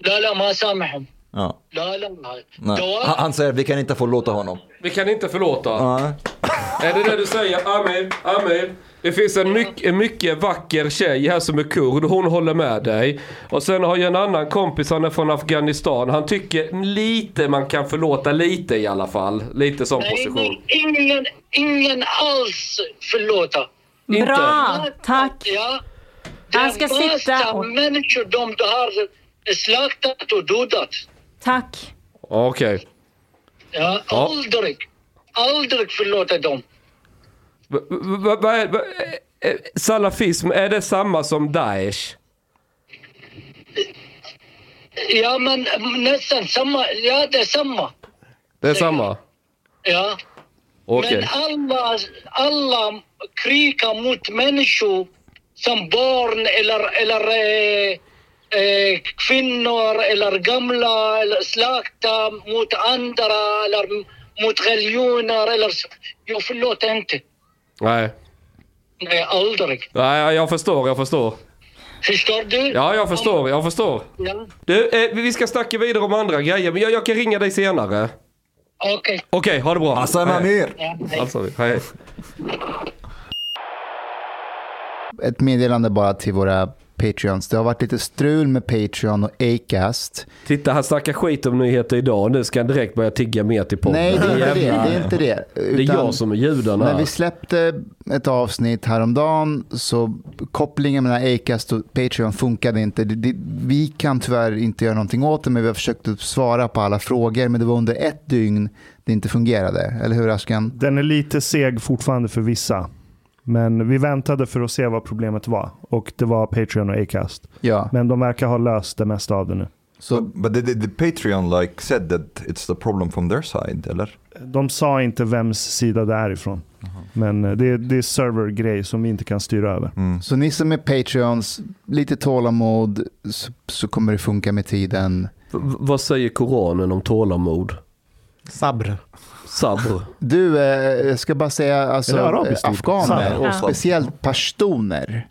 لا لا ما سامحهم. Ja. Nej, nej, Han säger vi kan inte förlåta honom. Vi kan inte förlåta. Nej. (laughs) Är det det du säger? Amir, Amir. Det finns en mycket, mycket vacker tjej här som är kurd. Hon håller med dig. Och sen har jag en annan kompis, han är från Afghanistan. Han tycker lite man kan förlåta lite i alla fall. Lite sån nej, position. Ingen, ingen alls förlåta. Inte. Bra, tack. Ja, han ska sitta och... människor de har slaktat och dödat. Tack. Okej. Ja, Ja. Aldrig, aldrig förlåta dem. Va- va- Vad är... va- Salafism, är det samma som Daesh? Ja, men nästan samma. Ja, det är samma. Det är samma? Ja. Okej. Men alla, alla krigar mot människor som barn eller, eller eh, kvinnor eller gamla eller slakta mot andra eller mot religioner eller så. Jag förlåter inte. Nej. Nej, aldrig. Nej, jag förstår, jag förstår. Förstår du? Ja, jag förstår, jag förstår. Ja. Du, eh, vi ska snacka vidare om andra grejer, men jag, jag kan ringa dig senare. Okej. Okej, ha det bra. Hassan Hej. Amir. Ja, hej. Alltså, hej. Ett meddelande bara till våra Patreons. Det har varit lite strul med Patreon och Acast. Titta, han snackar skit om nyheter idag. Nu ska han direkt börja tigga mer till podden. Nej, det är inte det. Det är inte det. Det är Utan- jag som är judarna. När vi släppte ett avsnitt häromdagen så kopplingen mellan Acast och Patreon funkade inte. Det, det, vi kan tyvärr inte göra någonting åt det men vi har försökt att svara på alla frågor men det var under ett dygn det inte fungerade. Eller hur Askan? Den är lite seg fortfarande för vissa. Men vi väntade för att se vad problemet var. Och det var Patreon och Acast. Ja. Men de verkar ha löst det mesta av det nu. Så But the, the, the Patreon like said that it's the problem from their side, eller? De sa inte vems sida det är ifrån. Men eh, det, är- det är servergrej som vi inte kan styra över. Mm. Så ni som är Patreons, lite tålamod så, så kommer det funka med tiden. V- vad säger Koranen om tålamod? Sabr. Sabr. Du, eh, jag ska bara säga alltså, Är ord? afghaner och speciellt pashtuner.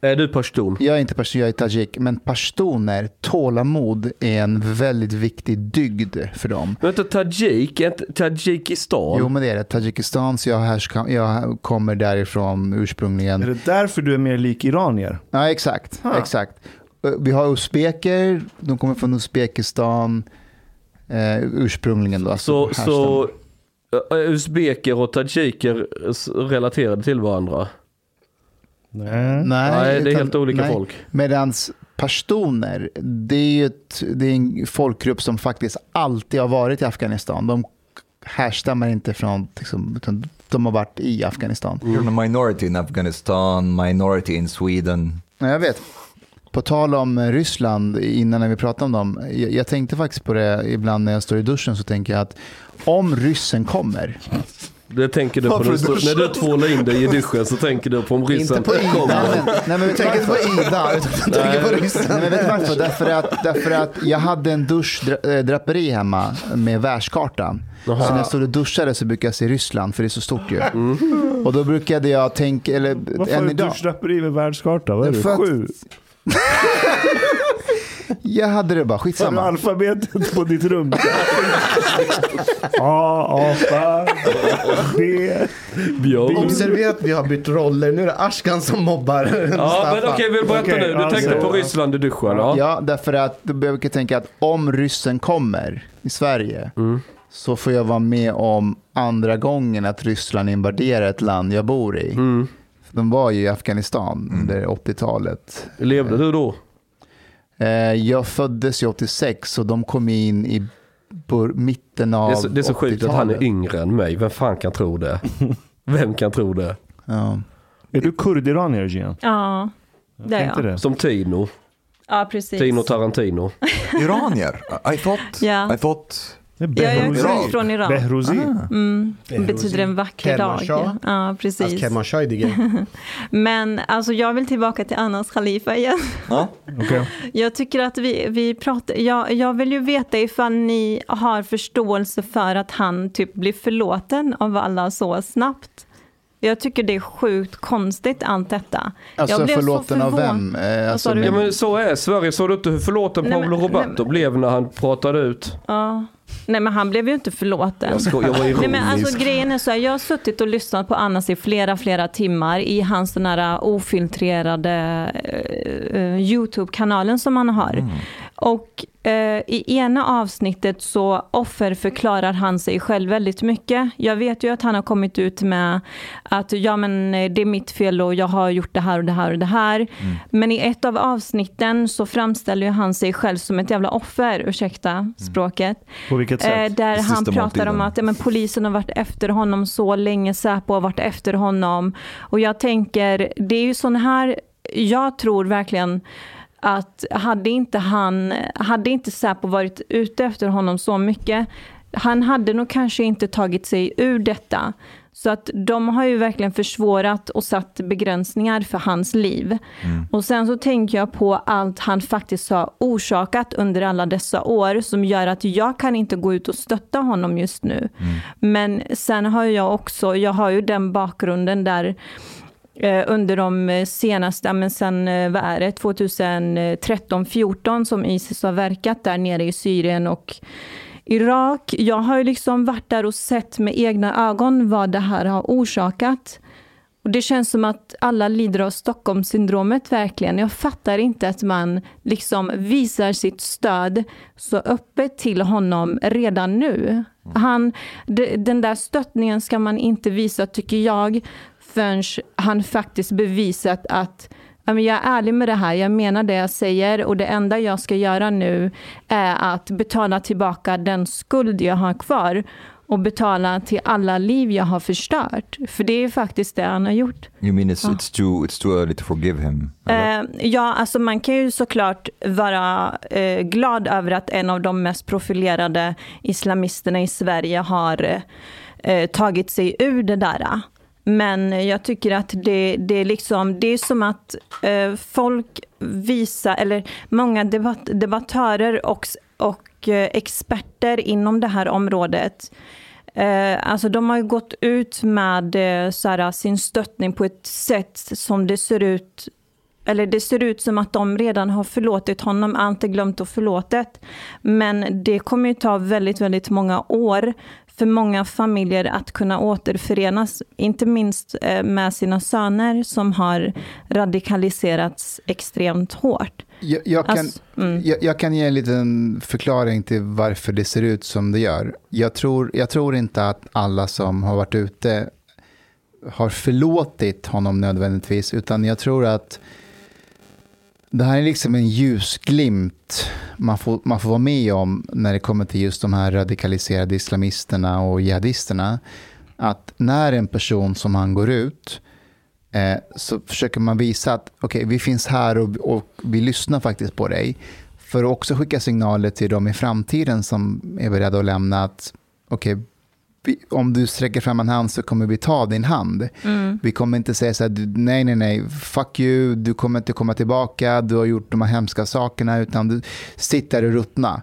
Är du pashtun? Jag är inte pashtun, jag är tajik, men pashtuner, tålamod är en väldigt viktig dygd för dem. Men inte Tajik, är inte Tadzjikistan? Jo, men det är det. Tadzjikistan, så jag, härska, jag kommer därifrån Är ursprungligen. det därför du är mer lik iranier? Ja, exakt. Ah. exakt. Eh, Vi har uzbeker, de kommer från Uzbekistan eh, ursprungligen. Då, alltså så, så uzbeker och tadzjiker s- relaterade till varandra? Nej. Nej, Nej, det är utan- helt olika nej. folk. Medans pashtuner, det är ju ett, det är en folkgrupp som faktiskt alltid har varit i Afghanistan. De härstammar inte från, liksom, utan de har varit i Afghanistan. You're a minority in Afghanistan, minority in Sweden. Ja, jag vet. På tal om eh, Ryssland, innan när vi pratade om dem. Jag, jag tänkte faktiskt på det ibland när jag står i duschen så tänker jag att om ryssen kommer. Det tänker du på när du, duschar? när du tvålar in dig i duschen så tänker du på om ryssen Inte på Ida. kommer. Nej, men, nej, men vet du Tänk inte på Ida, utan tänk på ryssen. Nej, men vet du varför? Därför att, därför att jag hade en duschdraperi hemma med världskartan. Så när jag stod och duschade så brukade jag se Ryssland, för det är så stort ju. Och då brukade jag tänka, eller Varför har än du duschdraperi med världskarta? Vad är att- Sju? (laughs) Jag hade det bara, Har du skitsamma. alfabetet på ditt rum? (laughs) A, apa, B. Björn. Observera att vi har bytt roller. Nu är det Ashkan som mobbar Ja, men okej, vill berätta Okej, nu. Du alltså- tänkte på Ryssland i duschen, ja. Ja, därför att då behöver tänka att om ryssen kommer i Sverige så får jag vara med om andra gången att Ryssland invaderar ett land jag bor i. Mm. De var ju i Afghanistan under 80-talet. Levde du då? Eh, Jag föddes ju 86 och de kom in i bör- mitten av Det är så, det är så sjukt att han är 80-talet. yngre än mig. Vem fan kan tro det? Vem kan tro det? Ja. Är du kurdiranier Gian? Ja, det är jag. det. Som Tino. Ja, precis. Tino Tarantino. Iranier? I thought, Ja. I thought Ja, jag är från Iran. Behrouzi. Mm. Det Behrouzi. betyder en vacker dag. Ja, precis. Kermanshah är. (laughs) Men alltså, jag vill tillbaka till Annas Khalifa igen. (laughs) Jag tycker att vi, vi pratar, jag, jag vill ju veta ifall ni har förståelse för att han typ blir förlåten av alla så snabbt. Jag tycker det är sjukt konstigt allt detta. Alltså jag blev så förlåten av förvån- vem? Eh, alltså? Ja men- så är Sverige. Såg du inte hur förlåten Nej, Paolo Roberto nej, blev när han pratade ut? Ja. Nej men han blev ju inte förlåten. Jag, sko- jag var ironisk. Nej, men alltså, grejen är så här, jag har suttit och lyssnat på Annas i flera, flera timmar i hans den här ofiltrerade eh, eh, YouTube-kanalen som han har. Och eh, i ena avsnittet så offerförklarar han sig själv väldigt mycket. Jag vet ju att han har kommit ut med att ja men eh, det är mitt fel och jag har gjort det här och det här och det här. Men i ett av avsnitten så framställer han sig själv som ett jävla offer, ursäkta språket. På vilket Eh, sätt? där Det han pratar om att ja, men polisen har varit efter honom så länge, Säpo har varit efter honom. Och jag tänker, det är ju sån här, jag tror verkligen att hade inte han, hade inte Säpo varit ute efter honom så mycket, han hade nog kanske inte tagit sig ur detta. Så att de har ju verkligen försvårat och satt begränsningar för hans liv. Och sen så tänker jag på allt han faktiskt har orsakat under alla dessa år som gör att jag kan inte gå ut och stötta honom just nu. Men sen har jag också, jag har ju den bakgrunden där under de senaste, ja, men sen eh, vad är det, 2013-14 som Isis har verkat där nere i Syrien och Irak. Jag har ju liksom varit där och sett med egna ögon vad det här har orsakat. Och det känns som att alla lider av Stockholmssyndromet verkligen. Jag fattar inte att man liksom visar sitt stöd så öppet till honom redan nu. Han, de- den där stöttningen ska man inte visa, tycker jag, förrän han faktiskt bevisat att Jag är ärlig med det här, jag menar det jag säger och det enda jag ska göra nu är att betala tillbaka den skuld jag har kvar och betala till alla liv jag har förstört. För det är faktiskt det han har gjort. You mean it's, Ja. it's, too, it's too early to forgive him? Eh, ja, alltså man kan ju såklart vara eh, glad över att en av de mest profilerade islamisterna i Sverige har eh, tagit sig ur det där. Men jag tycker att det, det, är, liksom, det är som att eh, folk visar, eller många debatt, debattörer och, och eh, experter inom det här området Eh, alltså de har ju gått ut med eh, så här, sin stöttning på ett sätt som det ser ut eller det ser ut som att de redan har förlåtit honom, inte glömt och förlåtet. Men det kommer ju ta väldigt, väldigt många år för många familjer att kunna återförenas, inte minst eh, med sina söner som har radikaliserats extremt hårt. Jag, jag, kan, Alltså, mm. jag, jag kan ge en liten förklaring till varför det ser ut som det gör. Jag tror, jag tror inte att alla som har varit ute har förlåtit honom nödvändigtvis, utan jag tror att det här är liksom en ljusglimt man får, man får vara med om när det kommer till just de här radikaliserade islamisterna och jihadisterna. Att när en person som han går ut eh, så försöker man visa att okej, vi finns här och, och vi lyssnar faktiskt på dig. För att också skicka signaler till dem i framtiden som är beredda att lämna att okej, okay, om du sträcker fram en hand så kommer vi ta din hand. Mm. Vi kommer inte säga så här, nej, nej, nej, fuck you, du kommer inte komma tillbaka, du har gjort de här hemska sakerna, utan du sitter och ruttna.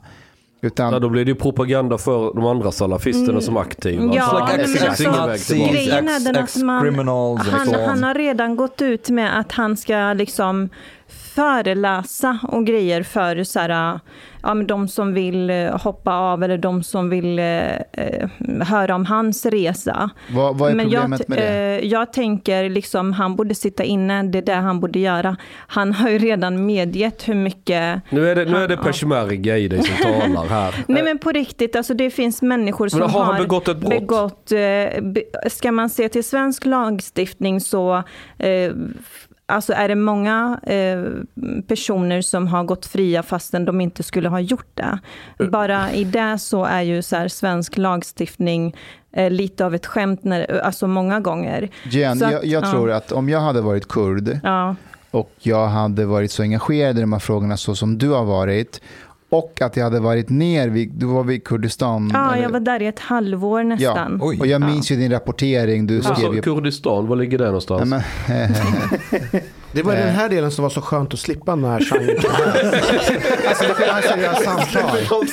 Utan, Ja, då blir det ju propaganda för de andra salafisterna Mm. som aktiva. Ja, Så men det finns alltså. Grejen är den att man, han, han har redan gått ut med att han ska liksom föreläsa och grejer för så här, ja, men de som vill eh, hoppa av eller de som vill eh, eh, höra om hans resa. vad, vad är Men problemet jag, med det? eh, jag tänker liksom, han borde sitta inne, det är det han borde göra. Han har ju redan medgett hur mycket... Nu är det, nu är det peshmerga i dig som (laughs) talar här. Nej men på riktigt, alltså det finns människor som har har begått ett brott? begått, eh, be, ska man se till svensk lagstiftning så eh, Alltså är det många eh, personer som har gått fria fastän de inte skulle ha gjort det. Bara i det så är ju så här, svensk lagstiftning eh, lite av ett skämt, när, alltså många gånger. Jen, så jag, jag ja. tror att om jag hade varit kurd Ja, och jag hade varit så engagerad i de här frågorna så som du har varit och att jag hade varit ner vid, du var vid Kurdistan. ja eller- jag var där i ett halvår nästan. Oj. Och jag minns ju din rapportering, du skrev Alltså, ju... Kurdistan, var ligger det någonstans? Nej, men, (laughs) (laughs) Det var den här delen som var så skönt att slippa kom här. (laughs) Alltså det vara seriösa samtal.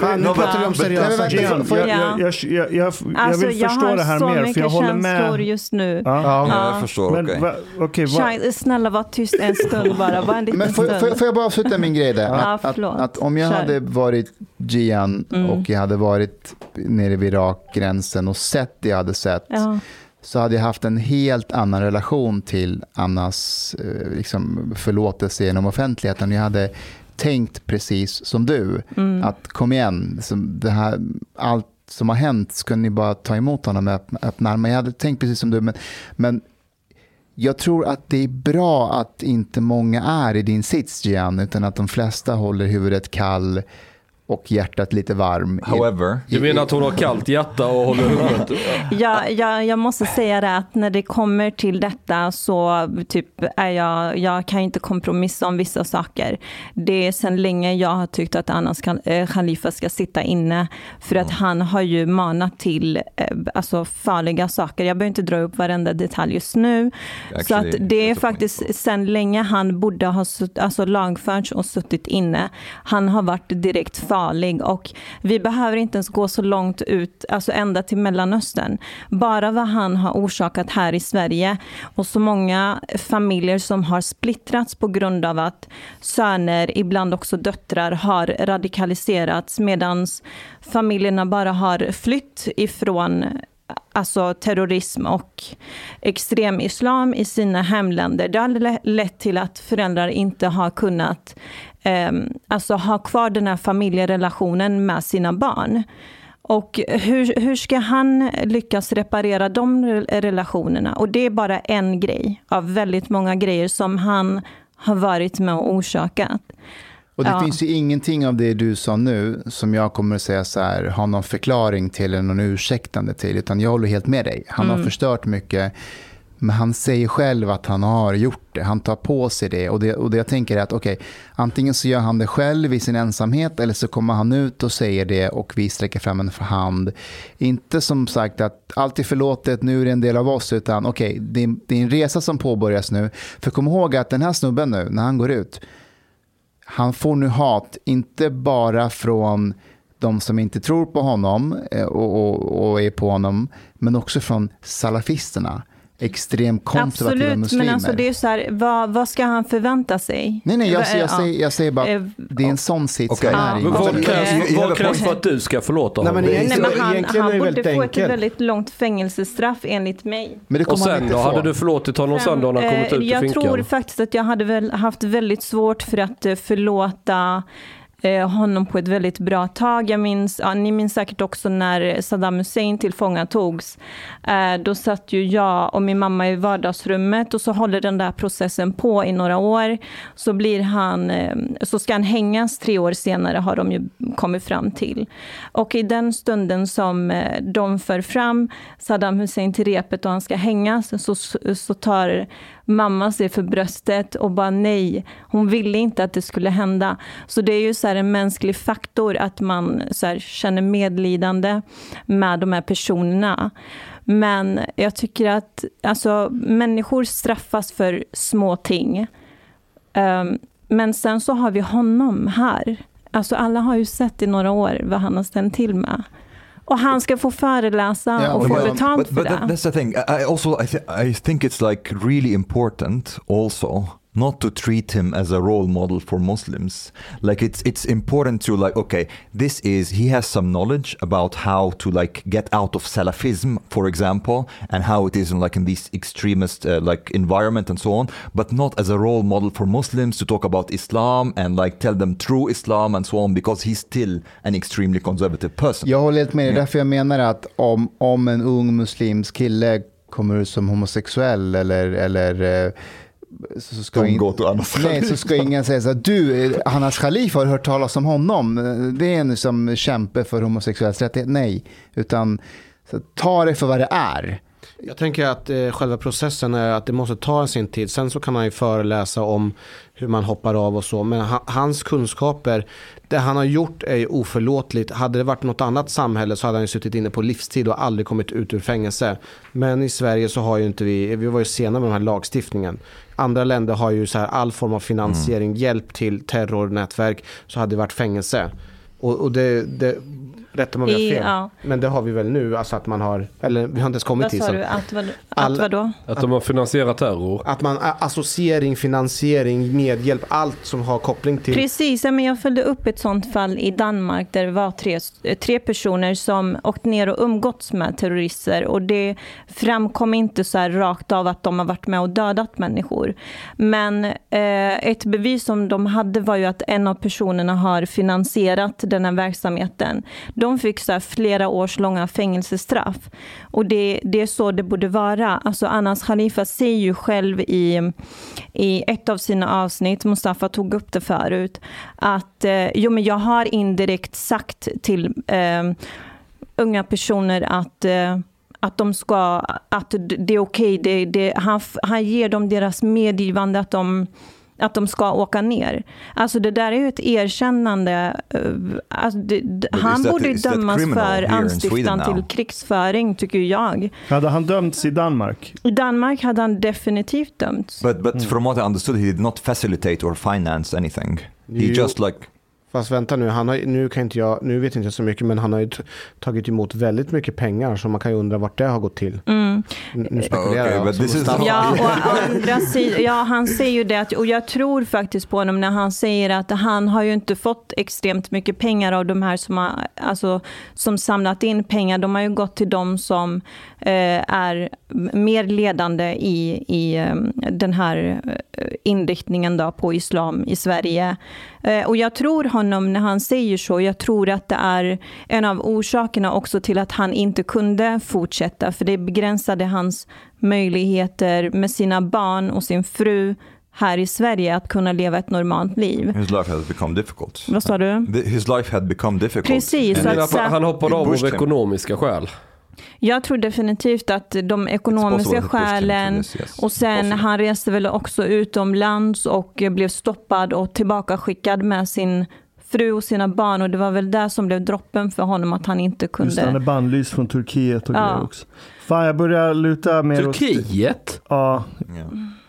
Fan, nu pratar vi om seriösa får jag, jag- jag, jag, jag, jag, jag Alltså vill jag förstå har det här så mer, för mycket jag håller känslor med. just nu. Ja. Ja. Ja, jag förstår, Men okej. va, okej, va, snälla var tyst en stund bara, bara en liten Men får, stund. får, får jag bara avsluta min grej där? Ja, att, förlåt. att om jag Kör. hade varit Gian Mm. och jag hade varit nere vid Irakgränsen och sett det jag hade sett Ja. så hade jag haft en helt annan relation till Annas eh, liksom, förlåtelse genom offentligheten. Jag hade tänkt precis som du, Mm. att kom igen, som det här, allt som har hänt ska ni bara ta emot honom med öppna armar. Jag hade tänkt precis som du, men, men jag tror att det är bra att inte många är i din sits, Gian, utan att de flesta håller huvudet kall och hjärtat lite varm. However, Du menar att hon har kallt hjärta och håller huvudet? Jag, jag, jag måste säga det att när det kommer till detta så typ är jag, jag kan inte kompromissa om vissa saker. Det är sedan länge jag har tyckt att Anas kan- eh, Khalifa ska sitta inne för att han har ju manat till eh, alltså farliga saker. Jag behöver inte dra upp varenda detalj just nu. så att Actually, det är faktiskt sedan länge han borde ha alltså lagförts och suttit inne. Han har varit direkt farlig och vi behöver inte ens gå så långt ut, alltså ända till Mellanöstern. Bara vad han har orsakat här i Sverige och så många familjer som har splittrats på grund av att söner, ibland också döttrar, har radikaliserats medan familjerna bara har flytt ifrån alltså terrorism och extremislam i sina hemländer. Det har lett till att föräldrar inte har kunnat eh, alltså ha kvar den här familjerelationen med sina barn. Och hur, hur ska han lyckas reparera de re- relationerna? Och det är bara en grej av väldigt många grejer som han har varit med och orsakat. Och det Ja. finns ju ingenting av det du sa nu som jag kommer att säga så här, har någon förklaring till eller någon ursäktande till, utan jag håller helt med dig. Han har Mm. förstört mycket, men han säger själv att han har gjort det. Han tar på sig det. Och det, och det jag tänker är att okej, antingen så gör han det själv i sin ensamhet eller så kommer han ut och säger det och vi sträcker fram en hand. Inte som sagt att allt är förlåtet, nu är det en del av oss, utan okej, det, är- det är en resa som påbörjas nu. För kom ihåg att den här snubben nu, när han går ut, han får nu hat, inte bara från de som inte tror på honom eh, och, och, och är på honom, men också från salafisterna, extremt konservativa Absolut, muslimer. men alltså det är så här, vad, vad ska han förvänta sig? Nej, nej, jag, jag, ja. säger, jag säger bara Eh, det är en sån sits Okej. han är i. Vad krävs, för att du ska förlåta Nej, honom? men Nej, men han, egentligen han borde få ett enkelt. väldigt långt fängelsestraff enligt mig. Men det Och sen då? Hade du förlåtit honom sen då när han kommit Eh, ut ur Jag tror faktiskt att jag hade väl haft väldigt svårt för att eh, förlåta eh, honom på ett väldigt bra tag. Jag minns, ja, ni minns säkert också när Saddam Hussein tillfångatogs. Eh, då satt ju jag och min mamma i vardagsrummet och så håller den där processen på i några år. Så, blir han, eh, så ska han hängas tre år senare har de ju kommit fram till. Och i den stunden som eh, de för fram Saddam Hussein till repet och han ska hängas så, så tar mamma sig för bröstet och bara nej, hon ville inte att det skulle hända. Så det är ju så här en mänsklig faktor att man så här känner medlidande med de här personerna. Men jag tycker att alltså, människor straffas för små ting. Um, men sen så har vi honom här. Alltså alla har ju sett i några år vad han har ställt till med. Och han ska få föreläsa Ja, och få jag- betalt but, för but det. that, that's the thing. I I also I, th- I think it's like really important also not to treat him as a role model for Muslims. Like it's it's important to like okay, this is he has some knowledge about how to like get out of Salafism, for example, and how it is in like in this extremist uh, like environment and so on, but not as a role model for Muslims to talk about Islam and like tell them true Islam and so on because he's still an extremely conservative person. Jag håller helt med dig, därför jag menar att om, om en ung muslimsk kille kommer ut som homosexuell eller, eller eh, så ska, in, nej, så ska ingen säga så här, du, Hannas Khalifa har hört talas om honom. Det är en som kämpe för homosexuells rättighet. Nej, utan så, ta det för vad det är. Jag tänker att eh, själva processen är att det måste ta sin tid. Sen så kan han ju föreläsa om hur man hoppar av och så. Men ha, hans kunskaper, det han har gjort är ju oförlåtligt. Hade det varit något annat samhälle så hade han ju suttit inne på livstid och aldrig kommit ut ur fängelse. Men i Sverige så har ju inte vi, vi var ju sena med den här lagstiftningen. Andra länder har ju så här all form av finansiering, hjälp till terrornätverk. Så hade det varit fängelse. Och, och det, det rätta mig om jag har fel. ja. Men det har vi väl nu, alltså att man har, eller vi har inte ens kommit Vad dit. sa så- du? Att, vad, att vadå? Att de har finansierat terror? Att man, associering, finansiering, medhjälp, allt som har koppling till Precis, men jag följde upp ett sånt fall i Danmark där det var tre, tre personer som åkt ner och umgåtts med terrorister och det framkom inte så här rakt av att de har varit med och dödat människor. Men eh, ett bevis som de hade var ju att en av personerna har finansierat den här verksamheten. De fick så här flera års långa fängelsestraff och det, det är så det borde vara. Alltså Anas Khalifa säger ju själv i, i ett av sina avsnitt, Mustafa tog upp det förut, att eh, jo, men jag har indirekt sagt till eh, unga personer att eh, att de ska, att det är okej, det, det, han, han ger dem deras medgivande att de, att de ska åka ner. Alltså det där är ju ett erkännande. eh, Alltså det, han that- borde ju dömas för anstiftan till krigsföring, tycker jag. Hade han dömts i Danmark? I Danmark hade han definitivt dömts. But but from what I understood, he did not facilitate or finance anything. He Jo. just like Fast vänta nu, han har, nu, kan inte jag, nu vet inte jag så mycket men han har ju tagit emot väldigt mycket pengar så man kan ju undra vart det har gått till. Mm. Nu spekulerar Okej, jag. but this is-. Ja, och (laughs) å andra sidan, ja, han säger ju det, och jag tror faktiskt på honom när han säger att han har ju inte fått extremt mycket pengar av de här som har alltså, som samlat in pengar. De har ju gått till de som eh, är mer ledande i, i eh, den här eh, inriktningen då på islam i Sverige. Eh, och jag tror honom när han säger så. Jag tror att det är en av orsakerna också till att han inte kunde fortsätta. För det begränsade hans möjligheter med sina barn och sin fru här i Sverige att kunna leva ett normalt liv. His life had become difficult. Vad sa du? His life had become difficult. Precis, att han- hoppade av av ekonomiska skäl. Jag tror definitivt att de ekonomiska skälen och sen han reste väl också utomlands och blev stoppad och tillbakaskickad med sin fru och sina barn och det var väl där som blev droppen för honom att han inte Just det, han är kunde. bannlyst från Turkiet och Ja. grejer också. Fan, jag börjar luta mer åt... Turkiet? Ja,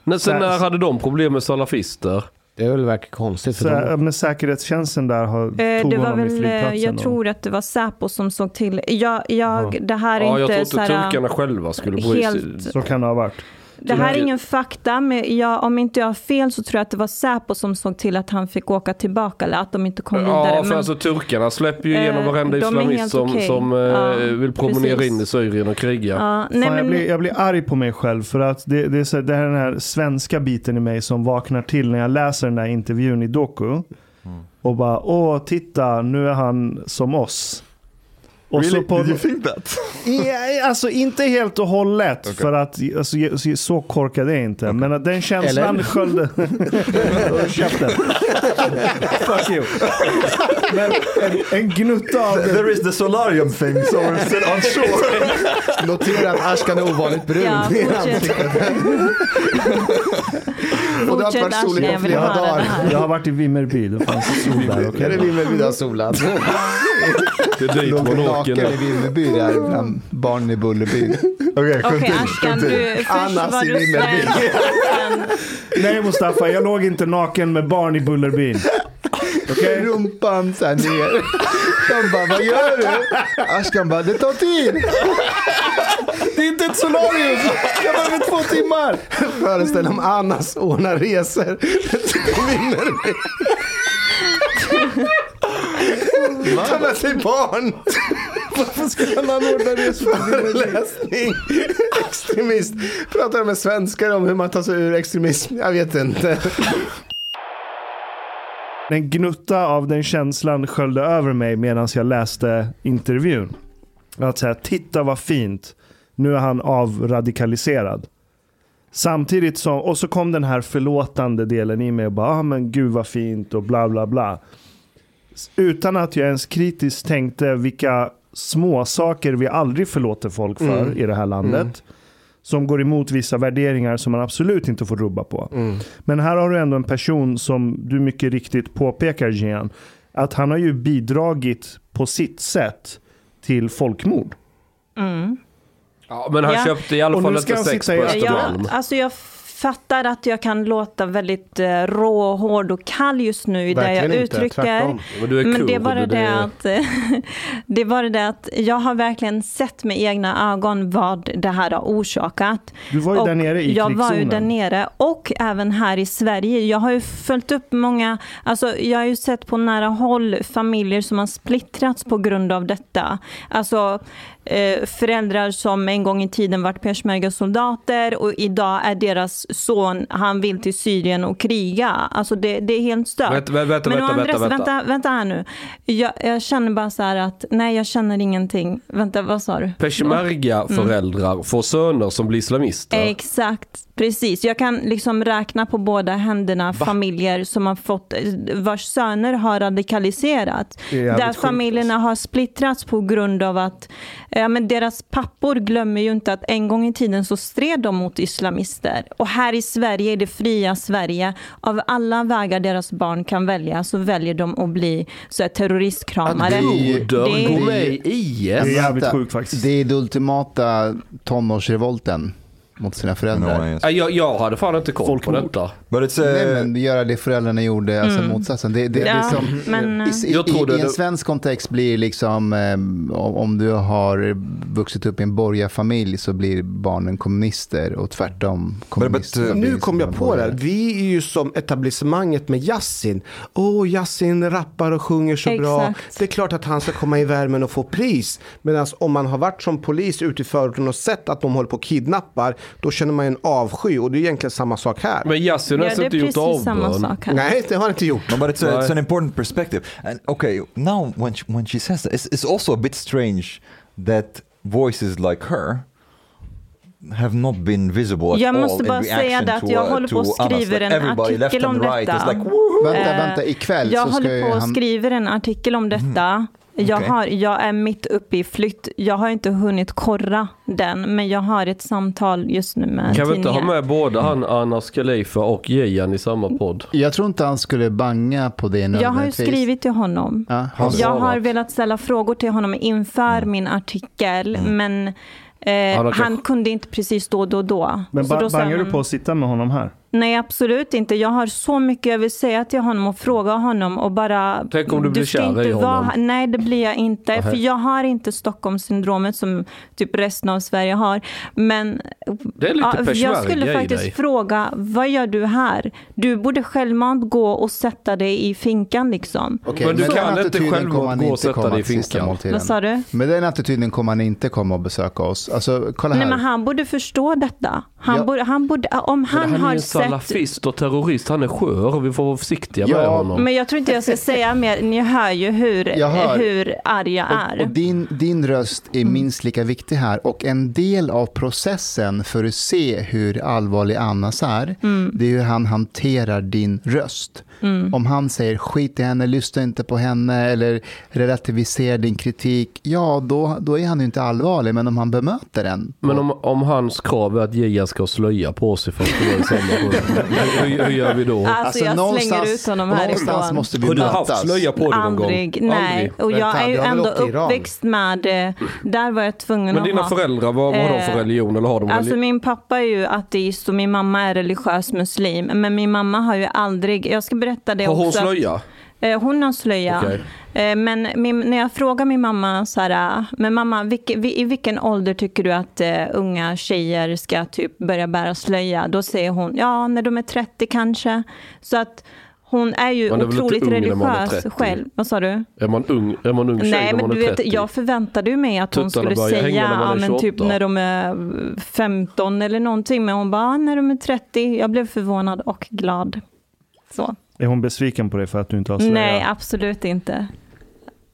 När, sen när hade de problem med salafister? Det är väl verkar konstigt. För sä- de, men säkerhetstjänsten där har, Eh, tog Det var honom i väl, eh, flygplatsen. jag och- tror att det var Säpo som såg till. Jag, jag, det här är Ja, jag inte tror så inte turkarna själva skulle sig. helt- Så kan det ha varit. Det här är ingen fakta, men jag, om inte jag har fel så tror jag att det var Säpo som såg till att han fick åka tillbaka eller att de inte kom vidare. Ja, för Men- alltså turkarna släpper ju igenom Eh, varenda islamist som, okej. som eh, Ja, vill promenera precis. in i Syrien och kriga. Ja, nej, Fan, jag, blir, jag blir arg på mig själv för att det, det, är så, det här är den här svenska biten i mig som vaknar till när jag läser den här intervjun i Doku. Och bara, åh titta, nu är han som oss. Och Really? så på, Did you think that? (laughs) Ja, alltså inte helt och hållet, Okej. för att alltså, så- så korkad är jag inte. Men att den känslan Eller? sköljde... (laughs) Håll käften. Fuck you. Men en, en gnutta av det. There is the solarium thing, so we're still on shore. notera att Ashkan är ovanligt brun. ja. (laughs) Och det har varit soligt vill flera det dagar. Jag har varit i Vimmerby, det fanns sol där. Är det? Vimmerby du har solat? (laughs) Det är dit Låg man åker naken i. Vimmerby där bland barnen i Bullerby. (laughs) Okej, Okej Ashkan, du, först Annas var i du Nej Mustafa, jag låg inte naken med barn i Bullerbyn. Okej? Rumpan så här ner. De bara, vad gör du? Ashkan bara, det tar tid. Det är inte ett solarium! Jag behöver två timmar! Föreställ om Annas ordnar resor till Vimmerby. Ta med sig barn. Varför skulle han anordna resor till Vimmerby? Föreläsning. Extremist. Pratar med svenskar om hur man tar sig ur extremism. Jag vet inte. En gnutta av den känslan sköljde över mig medan jag läste intervjun. Att säga, titta vad fint. Nu är han avradikaliserad. Samtidigt som, och så kom den här förlåtande delen i mig och bara, ah, men gud vad fint och bla bla bla. Utan att jag ens kritiskt tänkte vilka små saker vi aldrig förlåter folk för Mm. i det här landet. Som går emot vissa värderingar som man absolut inte får rubba på. Mm. Men här har du ändå en person som du mycket riktigt påpekar Gian. Att han har ju bidragit på sitt sätt till folkmord. Ja, men han Ja. köpte i alla fall inte sex på Östermalm. Ja, alltså jag fattar att jag kan låta väldigt eh, rå, hård och kall just nu i det jag inte, uttrycker. tvärtom. Men det är bara det är- att (laughs) det är bara det att jag har verkligen sett med egna ögon vad det här har orsakat. Du var ju Och där nere i Jag var ju där nere och även här i Sverige. Jag har ju följt upp många, alltså jag har ju sett på nära håll familjer som har splittrats på grund av detta. Alltså föräldrar som en gång i tiden varit peshmerga-soldater och idag är deras son, han vill till Syrien och kriga. Alltså det, det är helt stört. Vänta, vänta, Men vänta, vänta, vänta. vänta, vänta här nu. Jag, jag känner bara så här att, nej jag känner ingenting. Vänta, vad sa du? Peshmerga-föräldrar får söner som blir islamister. Exakt, precis. Jag kan liksom räkna på båda händerna familjer som har fått, vars söner har radikaliserats. Där familjerna har splittrats på grund av att ja, men deras pappor glömmer ju inte att en gång i tiden så stred de mot islamister. Och här i Sverige, i det fria Sverige, av alla vägar deras barn kan välja så väljer de att bli så här, terroristkramare. Det är ju- Broder, Det- gå med i IS. Det är jävligt sjukt faktiskt. Det är det ultimata tonårsrevolten mot sina föräldrar. No, yes. Nej, Jag, jag hade fan inte koll på Folkmord. detta. But it's Nej, uh, men göra det föräldrarna gjorde, alltså motsatsen. Det, det, det är Ja, som, men, eh, i, Jag i, trodde I en det- svensk kontext blir liksom, eh, om, du har vuxit upp i en borgarfamilj så blir barnen kommunister och tvärtom. kommunister but, Nu kom jag på det. Vi är ju som etablissemanget med Yasin. Åh, Yasin rappar och sjunger så bra. Exakt. Det är klart att han ska komma i värmen och få pris. Medan om man har varit som polis ute i förorten och sett att de håller på och kidnappar, då känner man en avsky och det är egentligen samma sak här. Men Yasin har det är inte gjort avbön. sak här. Nej, det har han inte gjort. No, but it's, a, it's an important perspective. And okay, now when she, when she says that, it's, it's also a bit strange that voices like her have not been visible at Jag all måste in bara säga det att jag håller på och skriver en artikel om right detta. like! Vänta, vänta, ikväll Jag så ska håller på och han... skriver en artikel om detta. Jag, Okej. har, jag är mitt uppe i flytt. Jag har inte hunnit korra den, men jag har ett samtal just nu med Kan vi inte ha med både han Anas Khalifa och Gian i samma podd? Jag tror inte han skulle banga på det Jag har ju skrivit till honom. Ja, Han Jag har velat ställa frågor till honom inför min artikel, men eh, Han han, har- kunde inte precis då, då, då. Men Så ba- då bangar han- du på att sitta med honom här? Nej, absolut inte. Jag har så mycket jag vill säga till honom och fråga honom och bara... Tänk om du blir kär i vara honom. här- Nej, det blir jag inte. Nähä. För jag har inte Stockholmssyndromet som typ resten av Sverige har. Men Det är lite jag peshmerga skulle faktiskt dig. fråga, vad gör du här? Du borde självmant gå och sätta dig i finkan liksom. Okej, Men du kan inte attityden själv kommer han gå och inte sätta dig i finkan. Vad sa du? Med den attityden kommer han inte komma och besöka oss. Alltså, kolla här. Nej, men han borde förstå detta. Han Ja. borde, han borde, om han, han har. Salafist och terrorist. Han är skör och vi får vara försiktiga med Ja, honom. Men jag tror inte jag ska säga mer. Ni hör ju hur, Jag hör. hur arg jag är. Och, och din, din röst är Mm. minst lika viktig här. Och en del av processen för att se hur allvarlig Annas är, Mm. det är hur han hanterar din röst. Om han säger skit i henne, lyssna inte på henne eller relativiserar din kritik, ja då, då är han ju inte allvarlig. Men om han bemöter den. Men om, om hans krav är att Gian ska slöja på sig för att få samma hur, hur gör vi då? Alltså, jag slänger ut honom någonstans härifrån. måste vi Har du haft slöja på dig någon gång? Aldrig, nej. Och jag Vänta, är ju ändå uppväxt med, eh, där var jag tvungen Men att dina ha. föräldrar, vad, vad har de för Eh, religion? Eller har de Alltså min pappa är ju ateist och min mamma är religiös muslim. Men min mamma har ju aldrig, jag ska berätta det Har hon också. slöja? Eh, Hon har slöja. Okej. Eh, Men min, när jag frågar min mamma så här, men mamma, vilke, vi- i vilken ålder tycker du att eh, unga tjejer ska typ börja bära slöja? Då säger hon, ja när de är 30 kanske. Så att hon är ju Man är otroligt religiös 30? själv. Vad sa du? Är man ung, är man ung tjej Nej, när men man du är vet, 30? jag förväntade mig att hon Tuttarna skulle börjar säga, när ja, men typ 28. när de är 15 eller någonting. Men hon bara, "Ah, när de är 30. Jag blev förvånad och glad. Så. Är hon besviken på dig för att du inte har slöja? Nej, absolut inte.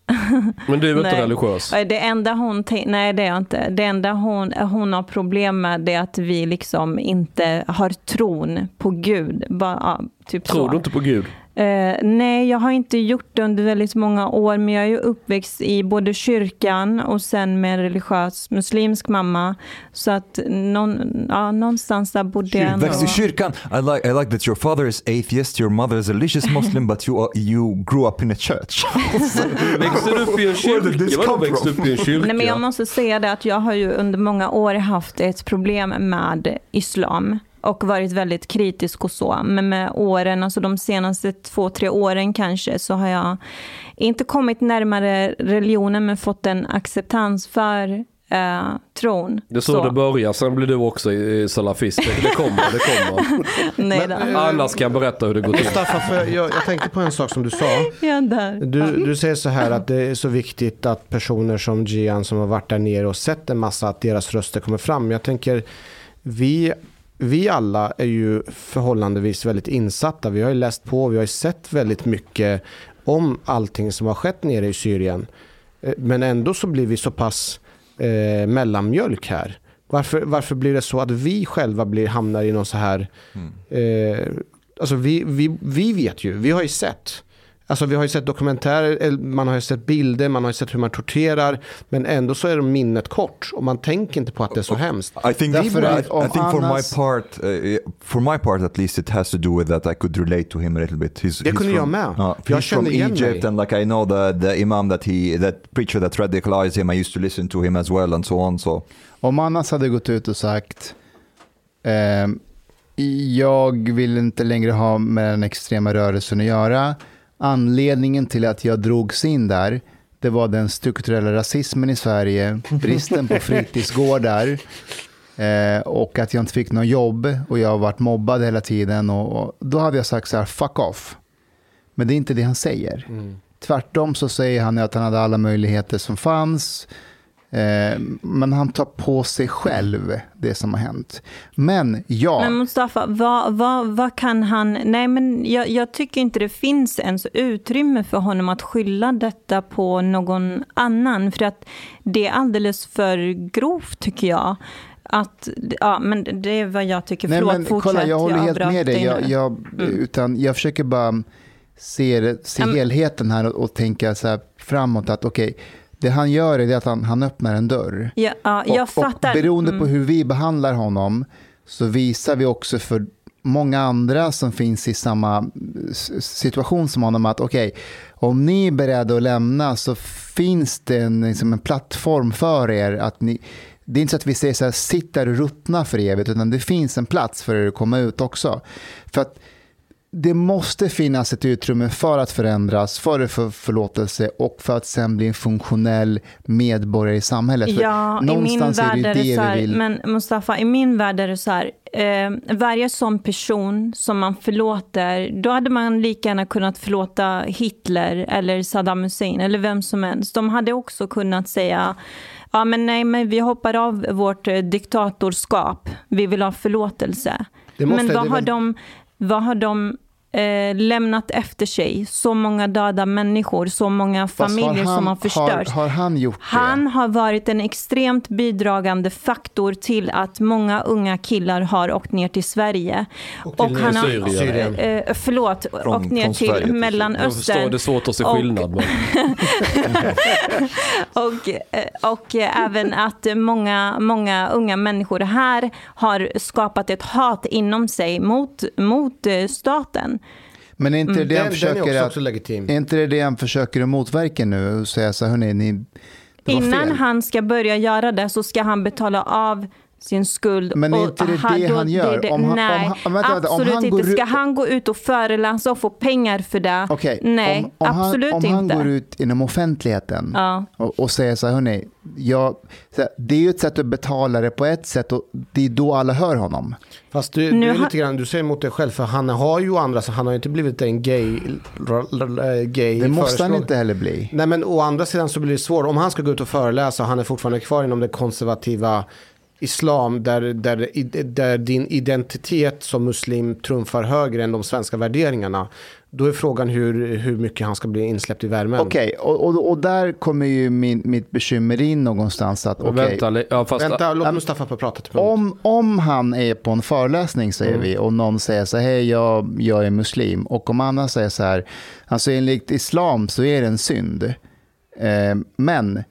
(laughs) Men du är inte Nej. religiös? Det enda hon, nej det är jag inte. Det enda hon, hon har problem med är att vi liksom inte har tron på Gud. Bara, ja, typ Tror så. du inte på Gud? Eh, nej, jag har inte gjort det under väldigt många år, men jag är ju uppväxt i både kyrkan och sen med en religiös muslimsk mamma. Så att någon, ja, någonstans där bodde jag ändå. Växt i kyrkan. I like, I like that your father is atheist, your mother is a religious Muslim, but you, are, you grew up in a church. (laughs) Växte du upp i en kyrka? Vadå växte upp i en kyrka? Nej, men jag måste säga det att jag har ju under många år haft ett problem med islam och varit väldigt kritisk och så. Men med åren, alltså de senaste två, tre åren kanske, så har jag inte kommit närmare religionen men fått en acceptans för eh, tron. Det är så, det börjar, sen blir du också eh, salafist. Det kommer, det kommer. (laughs) Nej då. Annars kan jag berätta hur det går till. Mustafa, för jag, jag tänkte på en sak som du sa. Ja, där. Du, du säger så här att det är så viktigt att personer som Gian som har varit där nere och sett en massa, att deras röster kommer fram. Jag tänker, vi, vi alla är ju förhållandevis väldigt insatta. Vi har ju läst på, vi har ju sett väldigt mycket om allting som har skett nere i Syrien. Eh, Men ändå så blir vi så pass eh, mellanmjölk här. Varför, varför blir det så att vi själva blir, hamnar i någon så här... Eh, alltså vi, vi, vi vet ju, vi har ju sett. Alltså vi har ju sett dokumentärer, eller man har ju sett bilder, man har ju sett hur man torterar. Men ändå så är minnet kort och man tänker inte på att det är så hemskt. I think, Därför I, att om I think for my part, uh, for my part at least, it has to do with that I could relate to him a little bit. He's, Det he's kunde jag from, med. Uh, Jag he's kände from igen Egypt mig. and like I know the, the imam that he, that preacher that radicalized him, I used to listen to him as well and so on. So Om Annas hade gått ut och sagt ehm, jag vill inte längre ha med den extrema rörelsen att göra. Anledningen till att jag drogs in där, det var den strukturella rasismen i Sverige, bristen på fritidsgårdar eh, och att jag inte fick något jobb och jag har varit mobbad hela tiden. Och, och då hade jag sagt så här, fuck off. Men det är inte det han säger. Tvärtom så säger han att han hade alla möjligheter som fanns. Eh, men han tar på sig själv det som har hänt. Men ja, Men Mustafa, vad, vad, vad kan han... Nej, men jag, jag tycker inte det finns ens utrymme för honom att skylla detta på någon annan. För att det är alldeles för grovt, tycker jag. Att, ja, men det är vad jag tycker. Nej, Förlåt, men, fortsätt. kolla, jag håller helt avbröt med dig. Jag, jag, utan jag försöker bara se, se helheten här och, och tänka så här framåt. att okej, Det han gör är att han, han öppnar en dörr. Ja, ja, jag och, fattar. Och beroende på Mm. hur vi behandlar honom så visar vi också för många andra som finns i samma situation som honom att okej, om ni är beredda att lämna så finns det en, liksom en plattform för er. att ni det är inte så att vi säger så här, sitt där och ruttna för evigt, utan det finns en plats för er att komma ut också. För att det måste finnas ett utrymme för att förändras, för att få förlåtelse och för att sen bli en funktionell medborgare i samhället. För Ja, i min är värld det är det det så vi här, vill. men Mustafa, i min värld är det så här, eh, varje sån person som man förlåter, då hade man lika gärna kunnat förlåta Hitler eller Saddam Hussein eller vem som helst. De hade också kunnat säga, ja men nej, men vi hoppar av vårt eh, diktatorskap, vi vill ha förlåtelse. Men vad har de, vad har de eh, lämnat efter sig? Så många döda människor, så många Fast har familjer han- som har förstörts. Har, har han gjort Han har varit en extremt bidragande faktor till att många unga killar har åkt ner till Sverige. Och, till han har, Syrien. Eh, förlåt, Från- åkt ner till Sverige till Syrien. Jag förstår, Mellanöstern. det är svårt att se Och- skillnad. Men... (laughs) Och, eh, och även att många, många unga människor här har skapat ett hat inom sig mot, mot eh, staten. Men är inte det Den, han den är försöker också, att, också är inte det det han försöker att motverka nu? Och säga så här, hörni, ni, Innan fel. han ska börja göra det så ska han betala av sin skuld. Men är och inte det ha- det då- han gör? det- Om han- om nej, han- vänta, vänta, om absolut han inte. går Ska han gå ut och föreläsa och få pengar för det? Okej, nej, om, om absolut han, om han inte. går ut inom offentligheten Ja. och, och säger så här, hörni, jag, så här, det är ju ett sätt att betala det på ett sätt och det är då alla hör honom. Fast du, Nu du, är lite grann, du säger emot dig själv, för han har ju andra, så han har ju inte blivit en gay, r- gay Det måste han inte heller bli. Nej men å andra sidan så blir det svårt. Om han ska gå ut och föreläsa och han är fortfarande kvar inom det konservativa islam där, där, där din identitet som muslim trumfar högre än de svenska värderingarna. Då är frågan hur, hur mycket han ska bli insläppt i värmen. Okej, och, och, och där kommer ju min, mitt bekymmer in någonstans. att okej, Vänta, ja, fast, Vänta, låt Mustafa få prata till punkt. Om, om han är på en föreläsning säger Mm. vi och någon säger så här, hej jag, jag är muslim och om Anna säger så här, alltså enligt islam så är det en synd. Eh, men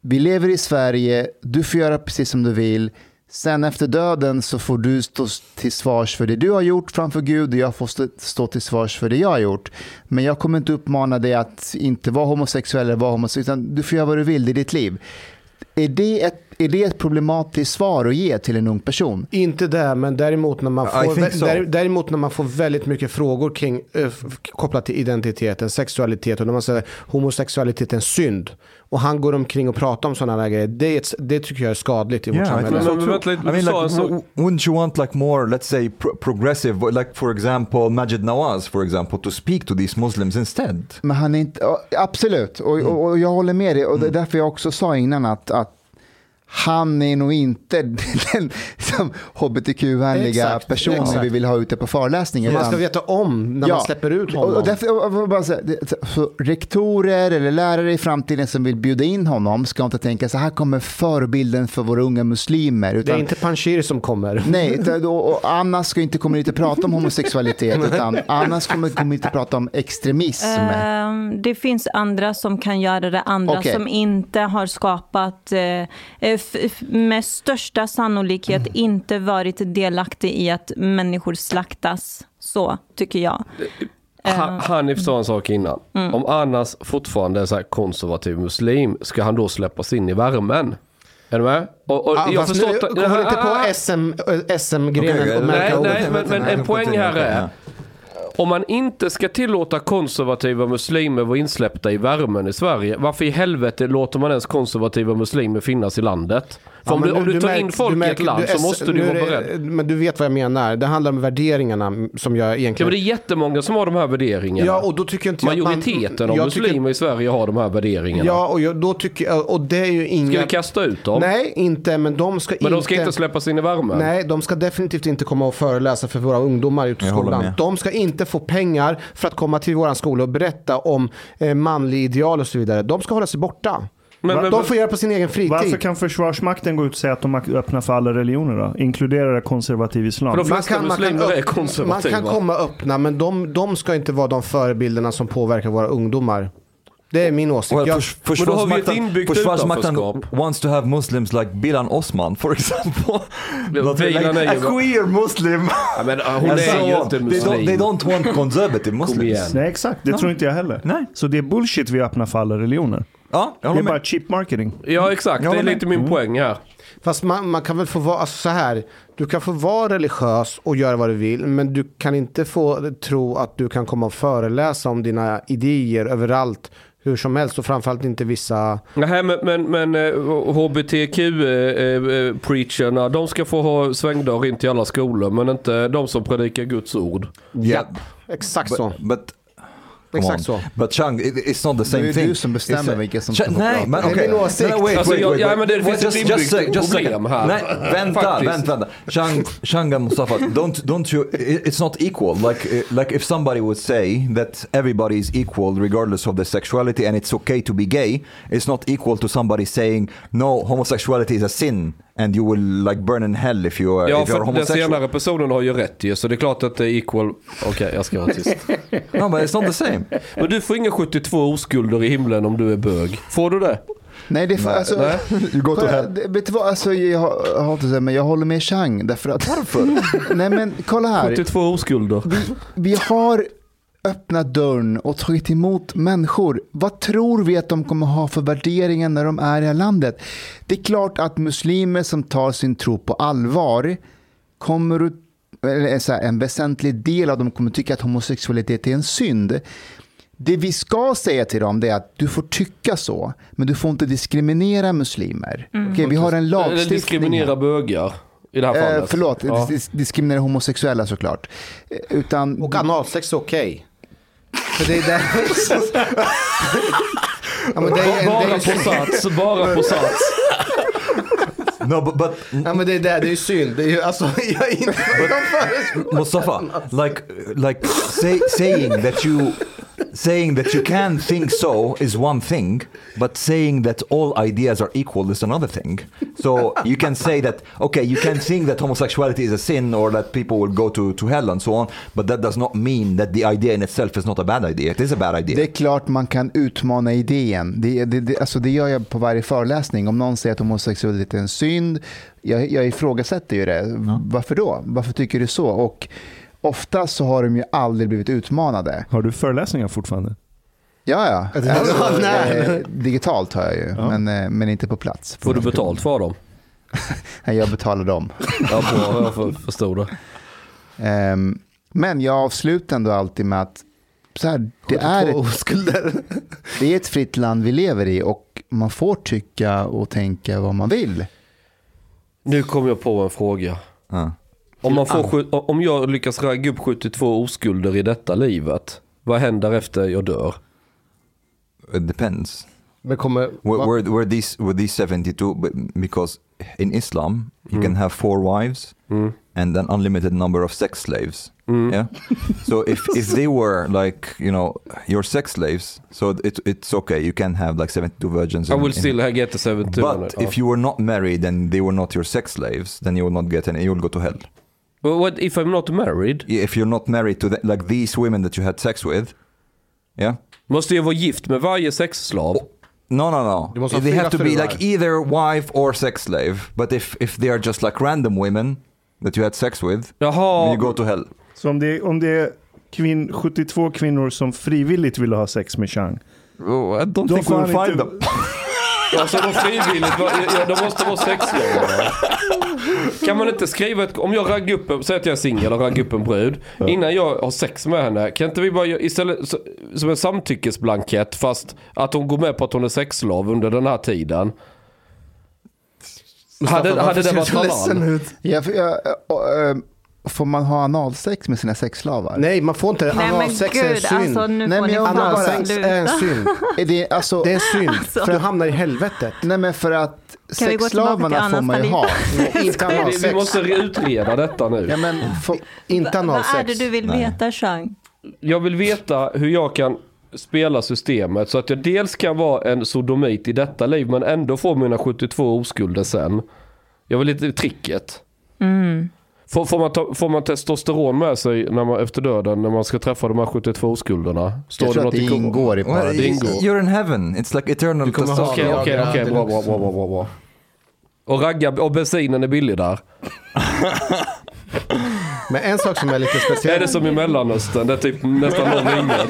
vi lever i Sverige, du får göra precis som du vill. Sen efter döden så får du stå till svars för det du har gjort framför Gud och jag får stå, till svars för det jag har gjort. Men jag kommer inte uppmana dig att inte vara homosexuell eller vara homosexuell, utan du får göra vad du vill, det är ditt liv. Är det ett, är det ett problematiskt svar att ge till en ung person? Inte det, men däremot när man I får, so. där, däremot när man får väldigt mycket frågor kring, eh, kopplat till identiteten, sexualitet och när man säger homosexualitet är en synd. Och han går omkring och pratar om sådana där grejer. Det, det tycker jag är skadligt i vårt Yeah, I samhälle. lite, I mean, like, wouldn't you want like more, let's say, pro- progressive, like for example, Majid Nawaz, for example, to speak to these Muslims instead? Men han är inte, absolut, och, och, och jag håller med dig. Och det är därför jag också sa innan att, att han är nog inte (laughs) den som hbtq-vänliga Exakt, personen exakt. vi vill ha ute på föreläsningar. man ska utan- veta om när man släpper ut honom. Och därför, och- och bara säga, det- så rektorer eller lärare i framtiden som vill bjuda in honom ska inte tänka så här kommer förebilden för våra unga muslimer. det är Utan, inte Panshiri som kommer. Nej, (laughs) utan- och, och Anna ska inte komma hit och prata om homosexualitet utan Anna ska komma hit och prata om extremism. Ehm, det finns andra som kan göra det, andra Okej. som inte har skapat, f- med största sannolikhet Mm. inte varit delaktig i att människor slaktas. Så tycker jag. Ha- Hanif sa en sak innan. Mm. Om Annas fortfarande är så här konservativ muslim, ska han då släppas in i värmen? Är du med? Och, och Ja, jag förstår nu kommer inte på SM, eh, SM-grenen Okej, och Nej, märka nej, men, men en poäng här är, om man inte ska tillåta konservativa muslimer vara insläppta i värmen i Sverige, varför i helvete låter man ens konservativa muslimer finnas i landet? För Ja, om, men du, om du tar märk- in folk du i ett land du så måste du vara beredd. Men du vet vad jag menar. Det handlar om värderingarna som jag Ja, egentligen... men det är jättemånga som har de här värderingarna. Ja, och då tycker inte jag man- Majoriteten av jag tycker- muslimer i Sverige har de här värderingarna. Ja, och jag, då tycker jag, och det är ju inga... Ska vi kasta ut dem? Nej, inte, men de ska Men inte... de ska inte släppas in i värmen? Nej, de ska definitivt inte komma och föreläsa för våra ungdomar ute i skolan. De ska inte få pengar för att komma till våran skola och berätta om eh, manlig ideal och så vidare. De ska hålla sig borta. Men- men- de får göra på sin egen fritid. Varför kan Försvarsmakten gå ut och säga att de är öppna för alla religioner då? Inkluderar konservativ islam? De flesta muslimer är upp- man kan komma öppna, men de, de ska inte vara de förebilderna som påverkar våra ungdomar. Det är min åsikt. Well, Jag, förs- Men då har vi ett Försvarsmakten- inbyggt Försvarsmakten wants to have Muslims like Bilan Osman, for example. Like a queer Muslim. Ja, men, uh, hon är so ju inte they, muslim. don't, they don't want conservative Muslims. Nej, exakt. Det tror inte jag heller. Nej. Så det är bullshit vi öppnar för alla religioner. Ja, jag Det håller är bara med. cheap marketing. Ja, exakt. Jag Det är håller lite min Mm. poäng här. Fast man, man kan väl få vara alltså så här. Du kan få vara religiös och göra vad du vill. Men du kan inte få tro att du kan komma och föreläsa om dina idéer överallt. Hur som helst och framförallt inte vissa. Nej, men, men, men eh, HBTQ-preacherna, de ska få ha svängdörr in till alla skolor, men inte de som predikar Guds ord. Ja, exakt så. But, Exakt så. But Chang, it, it's not the same Det är thing. du som bestämmer vilka som ska få Nej, prata. men Det är okej. min åsikt. No, wait, Alltså, wait, wait, ja, wait. men det finns ett just, problem här. Nej, vänta, vänta, vänta. Chang, Chang and Mustafa, don't, don't you, it- it's not equal. Like, eh, like if somebody would say that everybody is equal regardless of their sexuality and it's okay to be gay, it's not equal to somebody saying no, homosexuality is a sin and you will like burn in hell if you are, Ja, if you are för den homosexual. senare personen har ju rätt ju, så det är klart att det är equal. Okej, jag ska vara tyst. (laughs) No, but it's not the same. Men du får inga 72 oskulder i himlen om du är bög. Får du det? Nej, det är för, alltså, nej. (laughs) Du går det, vet du vad, alltså, jag, har- jag har inte säga, men jag håller med Chang. Därför att, Varför? (laughs) Nej men kolla här. 72 oskulder. Vi har öppnat dörren och tagit emot människor. Vad tror vi att de kommer ha för värderingar när de är i det här landet? Det är klart att muslimer som tar sin tro på allvar kommer att eller så här, en väsentlig del av dem kommer tycka att homosexualitet är en synd. Det vi ska säga till dem är att du får tycka så, men du får inte diskriminera muslimer. Okej, vi har en Eller lagstiftning. diskriminera här. bögar. I det här fallet. Eh, förlåt, Ja. dis- diskriminera homosexuella såklart. Eh, Utan, Och analsex är okej. För det är där... (laughs) ja, men det är, det Bara är, på sats, bara på sats. No, but, but ja, men det är, där, det är synd. Det är ju, alltså, jag är inte... Mustafa, like, like say, saying that you, saying that you can think so is one thing, but saying that all ideas are equal is another thing. So you can say that okay, you can think that homosexuality is a sin or that people will go to, to hell and so on, but that does not mean that the idea in itself is not a bad idea. It is a bad idea. det är klart man kan utmana idén. Det, det, det, alltså det gör jag på varje föreläsning. Om någon säger att homosexualitet är en synd, jag, jag ifrågasätter ju det. Varför då? Varför tycker du så? Och ofta så har de ju aldrig blivit utmanade. Har du föreläsningar fortfarande? Ja, ja. (laughs) Ja, Alltså, nej. eh, digitalt har jag ju, men, eh, men inte på plats. Får du betalt för dem? (laughs) Nej, jag betalar dem. Ja, bra, jag för- förstod det. Ehm, men jag avslutar ändå alltid med att så här, det, är ett, (laughs) det är ett fritt land vi lever i och man får tycka och tänka vad man vill. Nu kom jag på en fråga. Ja. Om, man får, om jag lyckas ragga upp 72 oskulder i detta livet, vad händer efter jag dör? It depends. Men kommer... Were, were, were these were these 72 but- because in Islam you can have four wives and an unlimited number of sex slaves. Yeah. so if if they were like you know your sex slaves, so it, it's okay. You can have like 72 virgins. I in- will in- still get the 72. But if you were not married and they were not your sex slaves, then you will not get any. You will go to hell. But what if I'm not married? If you're not married to the, like these women that you had sex with, yeah. Måste jag vara gift med varje sexslav? No, no, no. Du måste ha They have to be like either wife or sex slave. But if if they are just like random women that you had sex with, Jaha. then you go to hell. Så om det, om det är kvinn, 72 kvinnor som frivilligt vill ha sex med Chang, Oh, I don't think får we will han find inte- them. Alltså de frivilligt, ja, de måste vara sexslavar. (laughs) Kan man inte skriva ett, om jag raggar upp, säg att jag är singel och raggar upp en brud. Innan jag har sex med henne, kan inte vi bara istället så- som en samtyckesblankett fast att hon går med på att hon är sexslav under den här tiden. Hade, hade det varit halal? ut? Ja, för, ja, äh, äh, får man ha analsex med sina sexslavar? Nej, man får inte det. Men Analsex är en synd. alltså Nej, men jag bara- Analsex är en synd. Är det, alltså, Det är en synd, Alltså. för du hamnar i helvetet. Nej men för att Kan sexslavarna får man ju ha. (laughs) Inte Vi, vi analsex. måste utreda detta nu. Ja, men, får, Inte Vad är analsex. det du vill veta Chang? Jag vill veta hur jag kan spela systemet så att jag dels kan vara en sodomit i detta liv men ändå få mina 72 oskulder sen. Jag vill lite tricket. Får, får, man ta, får man testosteron med sig när man, efter döden när man ska träffa de här 72 oskulderna? Står jag tror att något i det ingår i Well, paradis. ingår. you're in heaven. It's like eternal testosterone. Okej, okej, okej, bra, bra, bra, bra, bra, bra. Och ragga, och bensinen är billig där. (laughs) Men en sak som är lite (laughs) Är speciell. det som i Mellanöstern? Det är typ nästan noll inget.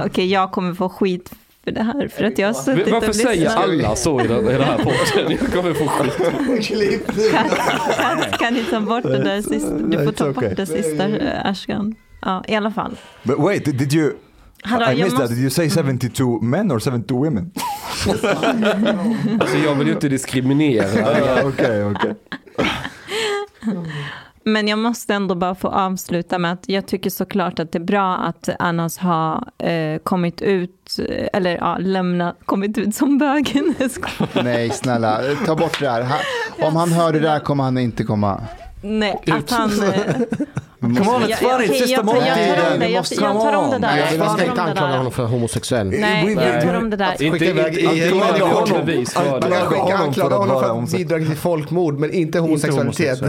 (laughs) Okej, jag kommer få skit för det här för att jag har suttit Varför säger lyssnat. alla så i den, i den här podden? Jag kommer få skit. Kan, kan ni ta bort det där sista? Du får ta okay. bort det sista eh, Ashkan. Ja, i alla fall. But wait, did, you? Hallå, I missed that. Did you say 72 men or 72 women? Alltså jag vill ju inte diskriminera. okay, okay. (laughs) Men jag måste ändå bara få avsluta med att jag tycker såklart att det är bra att Annas har eh, kommit ut, eh, eller ja, lämnat, kommit ut som bögen. (laughs) Nej, snälla, ta bort det här. Han, om han hör det där kommer han inte komma. Nej, att han... Eh, Come on, it's funny. It's just a jag, jag, jag tar om det, Vi jag, måste jag tar om det där. Man ska inte anklaga där. honom för homosexuell. Nej, jag tar om det där. Inte, inte honom för att honom vara för att homosexuell. bidra till folkmord, men inte homosexualitet. det,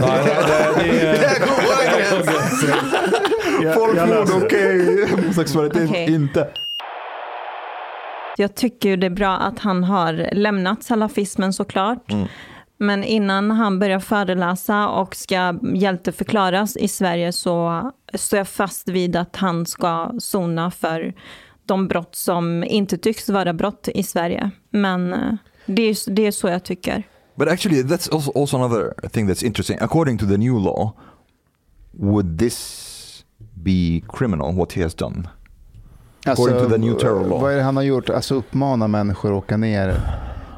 Jag, jag läser. okej. Homosexualitet inte. Jag tycker det är bra att han har lämnat salafismen såklart. Mm. Men innan han börjar föreläsa och ska hjälteförklaras i Sverige så står jag fast vid att han ska sona för de brott som inte tycks vara brott i Sverige. Men eh, det är, det är så jag tycker. But actually, that's also, also another thing that's interesting. According to the new law, would this be criminal, what he has done? According to the new terror law. Vad är det han har gjort? Alltså uppmana människor att åka ner.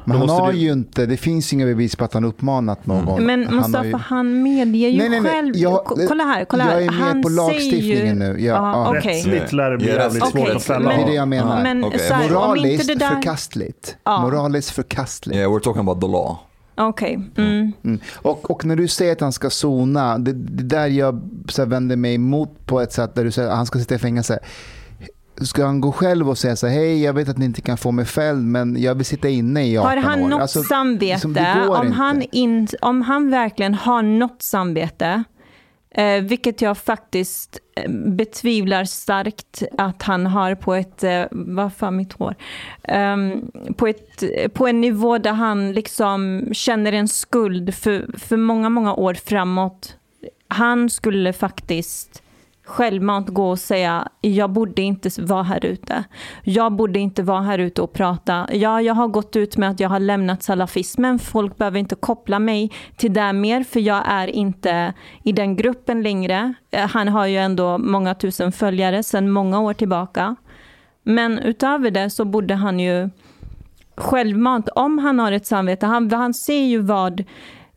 Men han har du- ju inte, det finns inga bevis på att han uppmanat någon. Men han har Mustafa, ju- han medger ju Nej, nej, nej. själv. Jag- Ko- kolla här, kolla här. jag är med han på lagstiftningen ju, nu. Ja, Ja, ja. okej. Rättsligt lär det bli jävligt svårt att fälla men- Det är det jag menar. Men så här, Moraliskt det där... förkastligt. Ja. Moraliskt förkastligt. Yeah, we're talking about the law. Okej. Mm. Mm. Och, och när du säger att han ska sona, det, det där jag så här, vänder mig emot på ett sätt där du säger att han ska sitta i fängelse. Ska han gå själv och säga så här, hej jag vet att ni inte kan få mig fälld men jag vill sitta inne i 18 Har han år. något Alltså, samvete, liksom, om, inte. han in, om han verkligen har något samvete, eh, vilket jag faktiskt eh, betvivlar starkt att han har på ett, eh, vad fan mitt hår, Ehm, på, ett, på en nivå där han liksom känner en skuld för, för många, många år framåt. Han skulle faktiskt självmant gå och säga jag borde inte vara här ute. Jag borde inte vara här ute och prata. Ja, jag har gått ut med att jag har lämnat salafismen. Folk behöver inte koppla mig till det mer för jag är inte i den gruppen längre. Eh, han har ju ändå många tusen följare sedan många år tillbaka. Men utöver det så borde han ju självmant, om han har ett samvete, han, han ser ju vad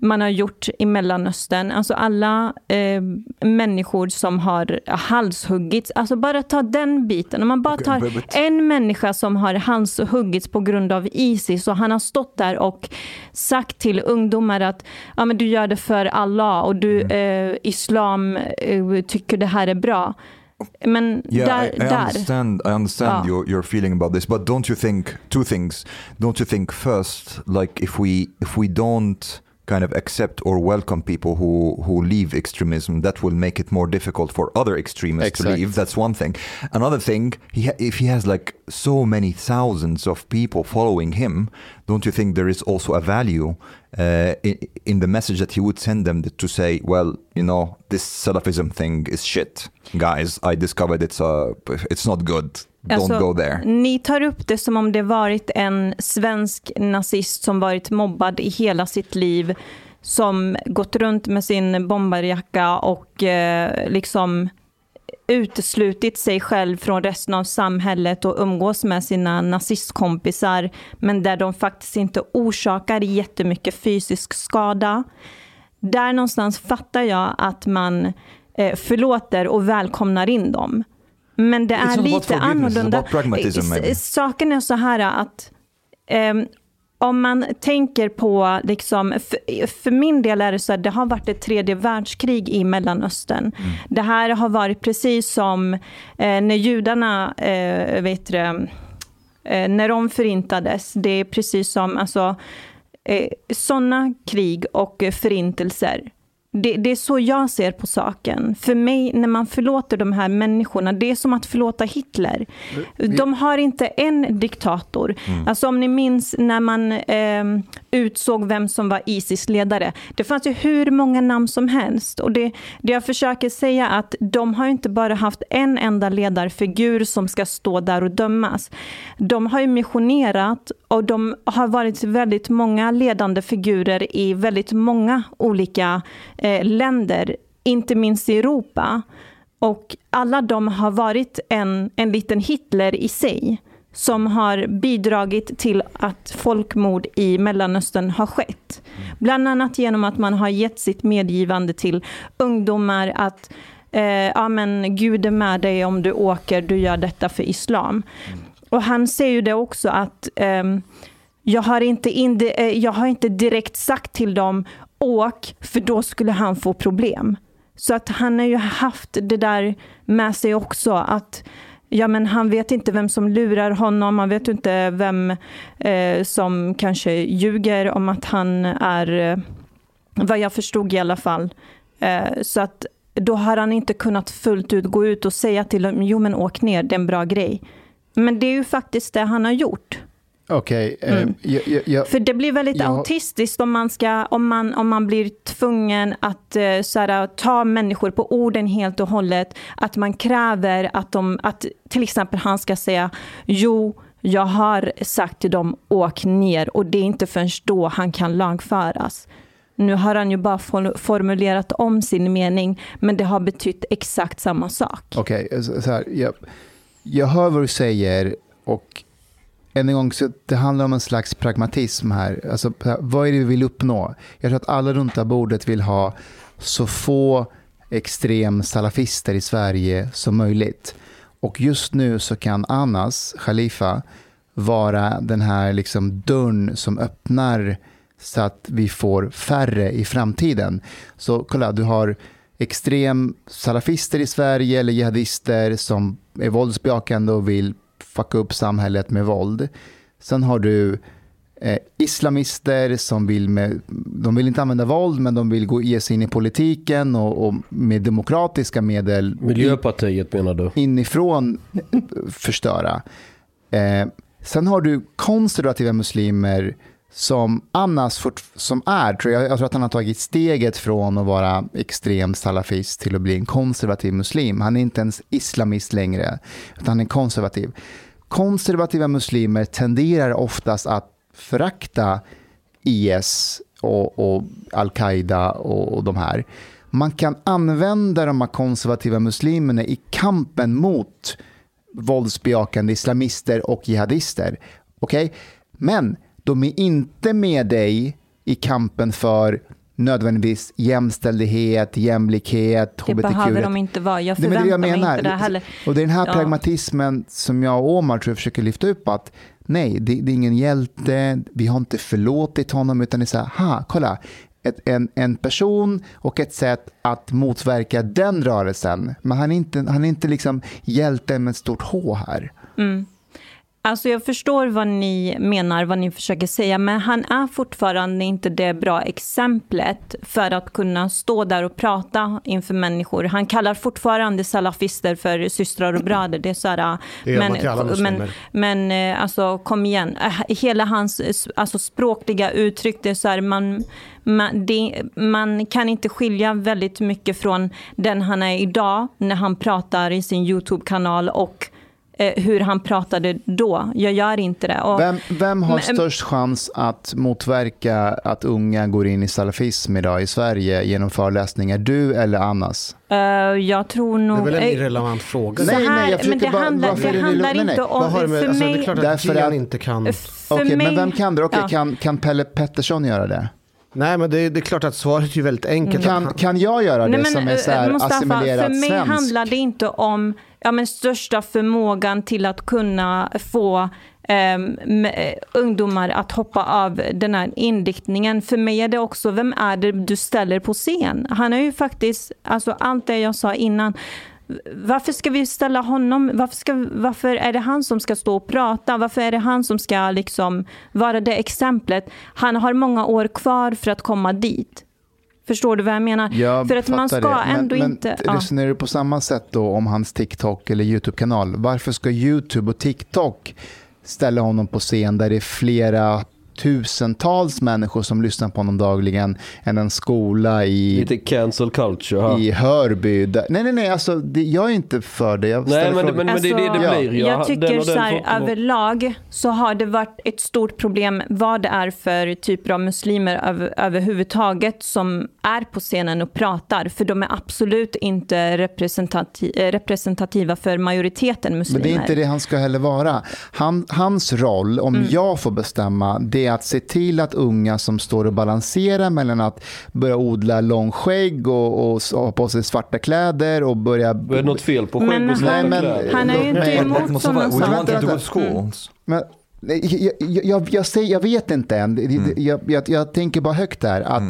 man har gjort i Mellanöstern, alltså alla eh, människor som har halshuggits, alltså bara ta den biten, om man bara tar en människa som har halshuggits på grund av Isis och han har stått där och sagt till ungdomar att ja, men du gör det för Allah och du, Mm. eh, islam eh, tycker det här är bra. Men Yeah, där, I, I understand. I understand Ja. your your feeling about this, but don't you think two things? Don't you think first, like if we if we don't kind of accept or welcome people who who leave extremism, that will make it more difficult for other extremists to leave. That's one thing. Another thing, he ha- if he has like so many thousands of people following him, don't you think there is also a value uh, in, in the message that he would send them to say, well, you know, this Salafism thing is shit, guys. I discovered it's uh, it's not good. Don't Alltså, go there. Ni tar upp det som om det varit en svensk nazist som varit mobbad i hela sitt liv, som gått runt med sin bombarjacka och eh, liksom uteslutit sig själv från resten av samhället och umgås med sina nazistkompisar, men där de faktiskt inte orsakar jättemycket fysisk skada. Där någonstans fattar jag att man eh, förlåter och välkomnar in dem. Men det är lite annorlunda. maybe. Saken är så här att ehm, om man tänker på, liksom, för, för min del är det så att det har varit ett tredje världskrig i Mellanöstern. Mm. Det här har varit precis som eh, när judarna, eh, vet du, eh, när de förintades. Det är precis som, alltså, eh, sådana krig och förintelser. Det, det är så jag ser på saken. För mig, när man förlåter de här människorna, det är som att förlåta Hitler. De har inte en diktator. Alltså om ni minns när man eh, utsåg vem som var Isis ledare. Det fanns ju hur många namn som helst. Och det, det jag försöker säga är att de har inte bara haft en enda ledarfigur som ska stå där och dömas. De har ju missionerat och de har varit väldigt många ledande figurer i väldigt många olika eh, länder, inte minst i Europa. Och alla de har varit en, en liten Hitler i sig som har bidragit till att folkmord i Mellanöstern har skett. Bland annat genom att man har gett sitt medgivande till ungdomar att eh, ja, men Gud är med dig om du åker, du gör detta för islam. Och han säger ju det också att eh, jag, har inte indi- eh, jag har inte direkt sagt till dem åk, för då skulle han få problem. Så att han har ju haft det där med sig också, att ja, men han vet inte vem som lurar honom, han vet inte vem eh, som kanske ljuger om att han är, eh, vad jag förstod i alla fall. Eh, så att då har han inte kunnat fullt ut gå ut och säga till dem, jo men åk ner, det är en bra grej. Men det är ju faktiskt det han har gjort. Okej, eh, Mm. jag, jag, jag, För det blir väldigt Ja. autistiskt om man, ska, om, man, om man blir tvungen att eh, så här, ta människor på orden helt och hållet. Att man kräver att de, att till exempel han ska säga jo, jag har sagt till dem åk ner och det är inte förrän då han kan lagföras. Nu har han ju bara for- formulerat om sin mening, men det har betytt exakt samma sak. Okej, så så här, jag, jag hör vad du säger och än en gång, så det handlar om en slags pragmatism här. Alltså, vad är det vi vill uppnå? Jag tror att alla runt det bordet vill ha så få extrem salafister i Sverige som möjligt. Och just nu så kan Anas, Khalifa, vara den här liksom dörren som öppnar så att vi får färre i framtiden. Så kolla, du har extrem salafister i Sverige eller jihadister som är våldsbejakande och vill fucka upp samhället med våld. Sen har du eh, islamister som vill, med, de vill inte använda våld men de vill gå, ge sig in i politiken och, och med demokratiska medel Miljöpartiet menar du? inifrån förstöra. Eh, sen har du konservativa muslimer som Annas fort, som är, tror jag, jag tror att han har tagit steget från att vara extrem salafist till att bli en konservativ muslim. Han är inte ens islamist längre, utan han är konservativ. Konservativa muslimer tenderar oftast att förakta IS och, och Al-Qaida och, och de här. Man kan använda de här konservativa muslimerna i kampen mot våldsbejakande islamister och jihadister. Okay? Men de är inte med dig i kampen för nödvändigtvis jämställdhet, jämlikhet, Det hbtq. behöver de inte vara. Jag Det är det förväntar jag mig inte det heller. Och det är den här Ja. pragmatismen som jag och Omar tror jag försöker lyfta upp att nej, det, det är ingen hjälte, vi har inte förlåtit honom utan det är så här, ha, kolla, ett, en, en person och ett sätt att motverka den rörelsen. Men han är inte, han är inte liksom hjälten med ett stort H här. Mm. Alltså jag förstår vad ni menar, vad ni försöker säga, men han är fortfarande inte det bra exemplet för att kunna stå där och prata inför människor. Han kallar fortfarande salafister för systrar och bröder. Det är så här, Det men, men, men eh, alltså kom igen, Eh, hela hans alltså, språkliga uttryck, det är så här, man, man, det, man kan inte skilja väldigt mycket från den han är idag när han pratar i sin YouTube-kanal och hur han pratade då. Jag gör inte det. Och, Vem, vem har Men- störst chans att motverka att unga går in i salafism idag i Sverige genom föreläsningar? Du eller Annas? eh, jag tror Det nog... är väl en eh, irrelevant fråga. så Nej, nej, här- jag försöker men det bara- handlar, det ni- handlar nej, nej. inte om... det För alltså, det är mig, klart att Gian att- inte kan. Okej, mig, men vem kan det? Okej, ja. kan, kan Pelle Pettersson göra det? Nej, men det, det är klart att svaret är ju väldigt enkelt. Kan, kan jag göra det Nej, men, som är så eh, här Mustafa, assimilerat för mig svensk? handlar det inte om ja, men största förmågan till att kunna få Um, ungdomar att hoppa av den här inriktningen. För mig är det också, vem är det du ställer på scen? Han är ju faktiskt, alltså allt det jag sa innan, varför ska vi ställa honom, varför, ska, varför är det han som ska stå och prata? Varför är det han som ska liksom vara det exemplet? Han har många år kvar för att komma dit. Förstår du vad jag menar? Jag för att man ska det. ändå men, inte... Men ja. resonerar du på samma sätt då om hans TikTok eller YouTube-kanal? Varför ska YouTube och TikTok ställa honom på scen där det är flera tusentals människor som lyssnar på honom dagligen än en skola i, Lite cancel culture här. i Hörby? Där, nej, nej, nej, alltså, det, jag är inte för det. Jag Nej, men, men, men det är det det blir. Ja. Jag tycker Den så här, överlag så har det varit ett stort problem vad det är för typer av muslimer över, överhuvudtaget som är på scenen och pratar. För de är absolut inte representati eh, representativa för majoriteten Men muslimer. det är inte det han ska heller vara. Han, hans roll, om Mm. jag får bestämma, det är att se till att unga som står och balanserar mellan att börja odla långskägg och, och ha på sig svarta kläder och börja... Är det något fel på skägg och svarta kläder? Han är ju inte emot sådana would jag, jag, jag, säger, jag vet inte än. Mm. Jag, jag, jag tänker bara högt där. Att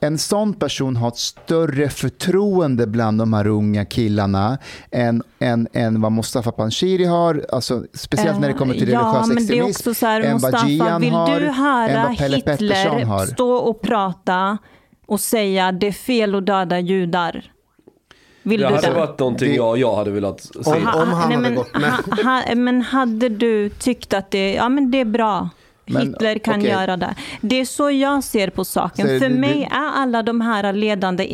En sån person har ett större förtroende bland de här unga killarna än, än, än vad Mustafa Panshiri har. Alltså, speciellt när det kommer till ja, religiös men det är extremism. också så här, än vad Mustafa, Gian vill har, du höra vad Hitler stå och prata och säga det är fel att döda judar? Vill Det du hade det? varit någonting Det- jag, jag hade velat se. Om, om han nej, hade men, gått med. ha, ha, men hade du tyckt att det, ja, men det är bra, Men, Hitler kan okej. göra det. Det är så jag ser på saken. Så För det- mig är alla de här ledande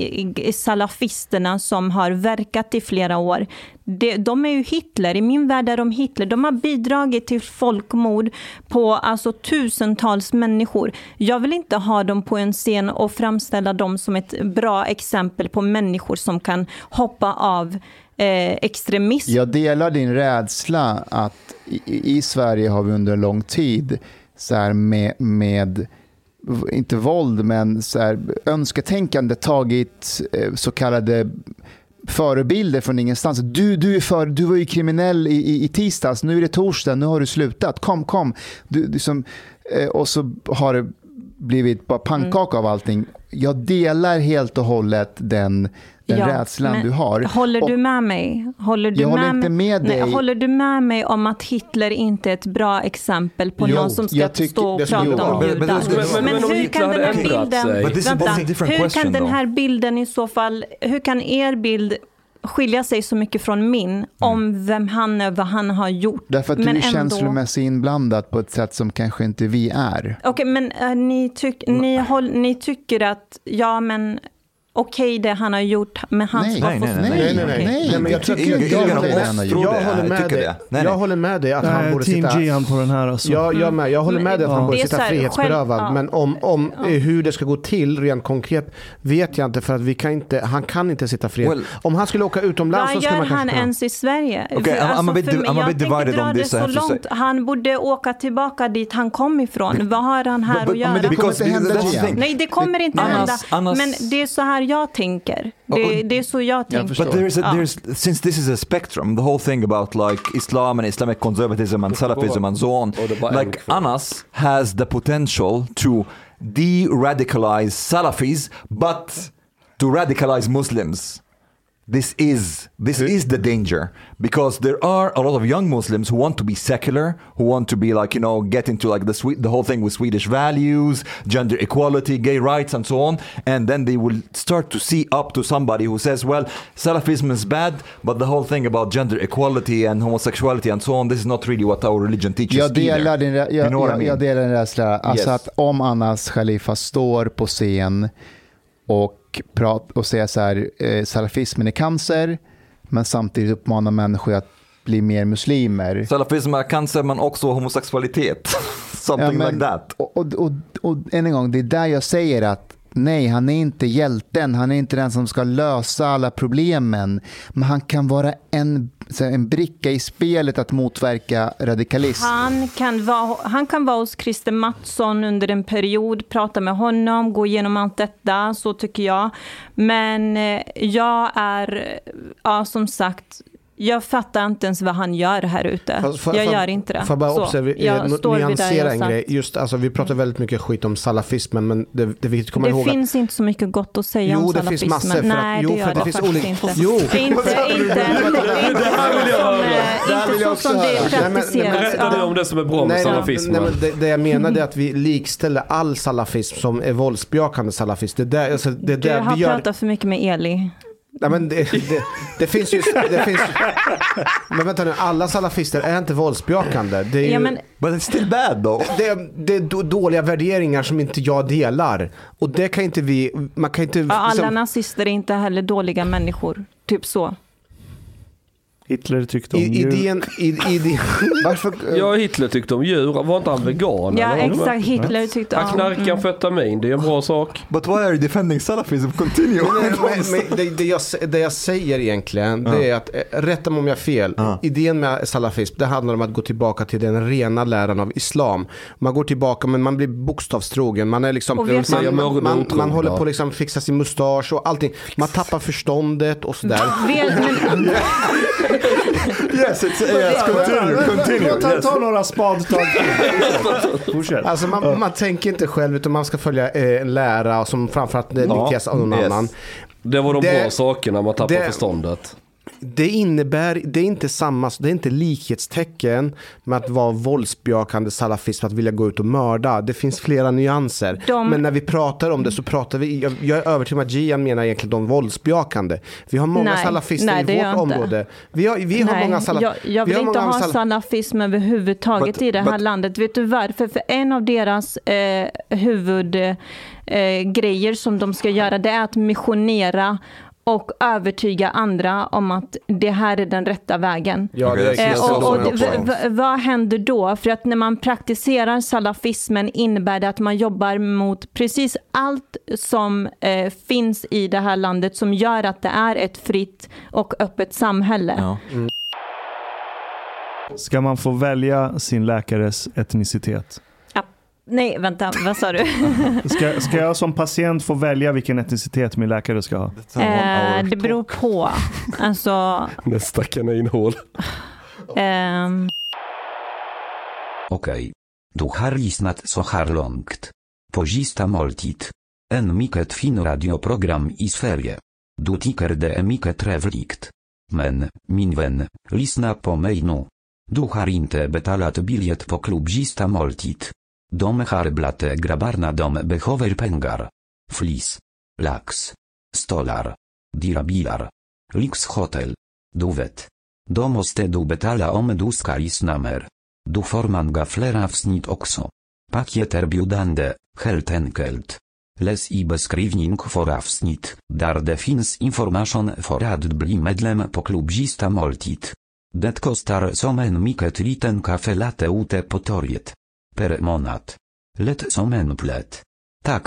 salafisterna som har verkat i flera år, det, de är ju Hitler. I min värld är de Hitler. De har bidragit till folkmord på alltså, tusentals människor. Jag vill inte ha dem på en scen och framställa dem som ett bra exempel på människor som kan hoppa av eh, extremism. Jag delar din rädsla att i, i Sverige har vi under lång tid så här med, med inte våld, men så här, önsketänkande tagit eh, så kallade förebilder från ingenstans. Du, du, är för, du var ju kriminell i, i, i tisdags, nu är det torsdag, nu har du slutat. Kom, kom. Du, du som, eh, och så har det blivit bara pannkaka av allting. Jag delar helt och hållet den, den Ja, rädslan men du har. Håller du med mig? Håller du Jag håller med inte mig? med Nej, dig. håller du med mig om att Hitler inte är ett bra exempel på Jo, någon som ska tycker- stå och prata om judar? men- men- men hur kan den här bilden... Vänta, hur kan den här bilden i så fall... Hur kan er bild skilja sig så mycket från min om vem han är, vad han har gjort? Därför att du Men är ändå- känslomässigt inblandad på ett sätt som kanske inte vi är. Okej, men äh, ni, tyck, ni, håll, ni tycker att, ja men okej det han har gjort, men han Nej, ska nej, få... nej, nej. Nej, nej, nej. Nej, nej jag, jag, jag, håller med, jag håller dig. Nej, Jag nej. håller med dig att han Nej, borde Team sitta... Gian på den här alltså. Ja, jag med. Jag håller med dig att han borde sitta frihetsberövad. Men om, om eh, hur det ska gå till rent konkret vet jag inte. För att vi kan inte, han kan inte sitta frihet. Om han skulle åka utomlands så Vad skulle gör man han kanske kunna... ens i Sverige? Okay, För, I'm- a bit divided dra on det this, så långt. Han borde åka tillbaka dit han kom ifrån. Vad har han här att göra? men det kommer inte hända. Nej, det kommer inte hända. Men det är så här jag tänker. Det, det är så jag tänker. But there's a, there's since this is a spectrum, the whole thing about like Islam and Islamic conservatism and Salafism and so on. Och det bara Like Anas has the potential to de-radicalize Salafis, but to radicalize Muslims. This is this is the danger because there are a lot of young Muslims who want to be secular, who want to be like you know get into like the swe- the whole thing with Swedish values, gender equality, gay rights, and so on, and then they will start to see up to somebody who says, well, Salafism is bad, but the whole thing about gender equality and homosexuality and so on, this is not really what our religion teaches Jag delar, either. din, jag, You know what I jag, mean? jag delar din rädsla. Alltså Yes. att om Anas Khalifa står på scen och, prat, och säger så här, eh, salafismen är cancer, men samtidigt uppmanar människor att bli mer muslimer. Salafism är cancer men också homosexualitet. (laughs) Something men- like that. Och, och, och, och än en gång, det är där jag säger att nej, han är inte hjälten, han är inte den som ska lösa alla problemen, men han kan vara en, en bricka i spelet att motverka radikalism. Han kan, vara, han kan vara hos Christer Mattsson under en period, prata med honom, gå igenom allt detta, så tycker jag. Men eh, jag är, ja som sagt, jag fattar inte ens vad han gör här ute. Fast får- jag gör inte det. Får jag bara Så, observera, jag eh, nyansera jag en grej. Just, alltså, vi pratar väldigt mycket skit om salafismen, men det, det är viktigt att komma Det ihåg att finns inte så mycket gott att säga Jo, om det finns salafismen. massor, för att- Nej, jo, det för gör att det det finns faktiskt olika- inte. Jo. Inte, (laughs) inte, inte, inte så som, eh, inte så som det praktiseras. Berätta om det som är bra med salafismen. det, jag menade är att vi likställer all salafism som är våldsbejakande salafism. Det där, alltså, det är Du har pratat för mycket med Eli. Nej, men det, det, det finns ju... Det finns, (laughs) men vänta nu, alla salafister är inte våldsbejakande. Det är ju, Ja, men, But it's still bad though. det, är- det är då- dåliga värderingar som inte jag delar. Och det kan inte vi... Man kan inte... ja, alla liksom- nazister är inte heller dåliga människor. Typ så. Hitler tyckte om i, djur. idén, i, idén, (laughs) Varför, Ja, Hitler tyckte om djur. Var inte han vegan? Ja, eller? exakt. Hitler tyckte... Han ja, knarkar mm. amfetamin, det är en bra sak. But why are you defending Salafism? Continue. Men, men, men, det, det, jag, det jag säger egentligen, det är att, eh, rätta mig om jag har fel, idén med salafism, det handlar om att gå tillbaka till den rena läran av islam. Man går tillbaka, men man blir bokstavstrogen. Man är liksom, man, man, man, otrogna. man håller på att liksom fixa sin mustasch och allting. Man tappar förståndet och sådär. Vet, men, (laughs) yes, it's, yes, continue, continue. Ta, Yes. ta några spadtag. (laughs) Alltså man, man tänker inte själv utan man ska följa eh, en lära som framförallt eh, Ja, dikteras av någon yes. annan. Det var de Det- bra sakerna man tappar det- förståndet. Det innebär, det är inte samma, det är inte likhetstecken med att vara våldsbejakande salafist för att vilja gå ut och mörda. Det finns flera nyanser. De- Men när vi pratar om det så pratar vi, jag, jag är övertygad om att Gian menar egentligen de våldsbejakande. Vi har många Nej, salafister nej, i vårt område. Vi har, vi har nej, många salaf- jag, jag vi vill har inte många ha sal- salafism överhuvudtaget But- i det här but- landet. Vet du varför? För en av deras eh, huvudgrejer eh, grejer som de ska göra det är att missionera och övertyga andra om att det här är den rätta vägen. Ja, det Okej, är Eh, och, och, vad händer då? För att när man praktiserar salafismen innebär det att man jobbar mot precis allt som eh, finns i det här landet som gör att det är ett fritt och öppet samhälle. Ja. Ska man få välja sin läkares etnicitet? Nej, vänta, vad sa du? (laughs) Ska, ska jag som patient få välja vilken etnicitet min läkare ska ha? eh, det beror på. Alltså, (laughs) Nästa kaninhål. ehm, Okej. Du har lyssnat så här långt. På sista måltid. En mycket fin radioprogram i Sverige. Du tycker det är mycket trevligt. Men, min vän, lyssna på mig nu. Du har inte betalat biljett på klubb sista måltid. De har grabarna grabbarna de behöver pengar. Flis. Lax. Stolar. Dirabilar. Lyxhotel. Du vet. Då måste du betala om du ska lyssna mer. Du får många fler avsnitt också. biudande, heltenkelt. helt enkelt. Läs i beskrivning för avsnitt, där det finns information för att bli medlem på klubzista måltid. Det kostar som en mycket liten kaffe latte ute på torget. Per månad. Lätt som en plätt. Tack,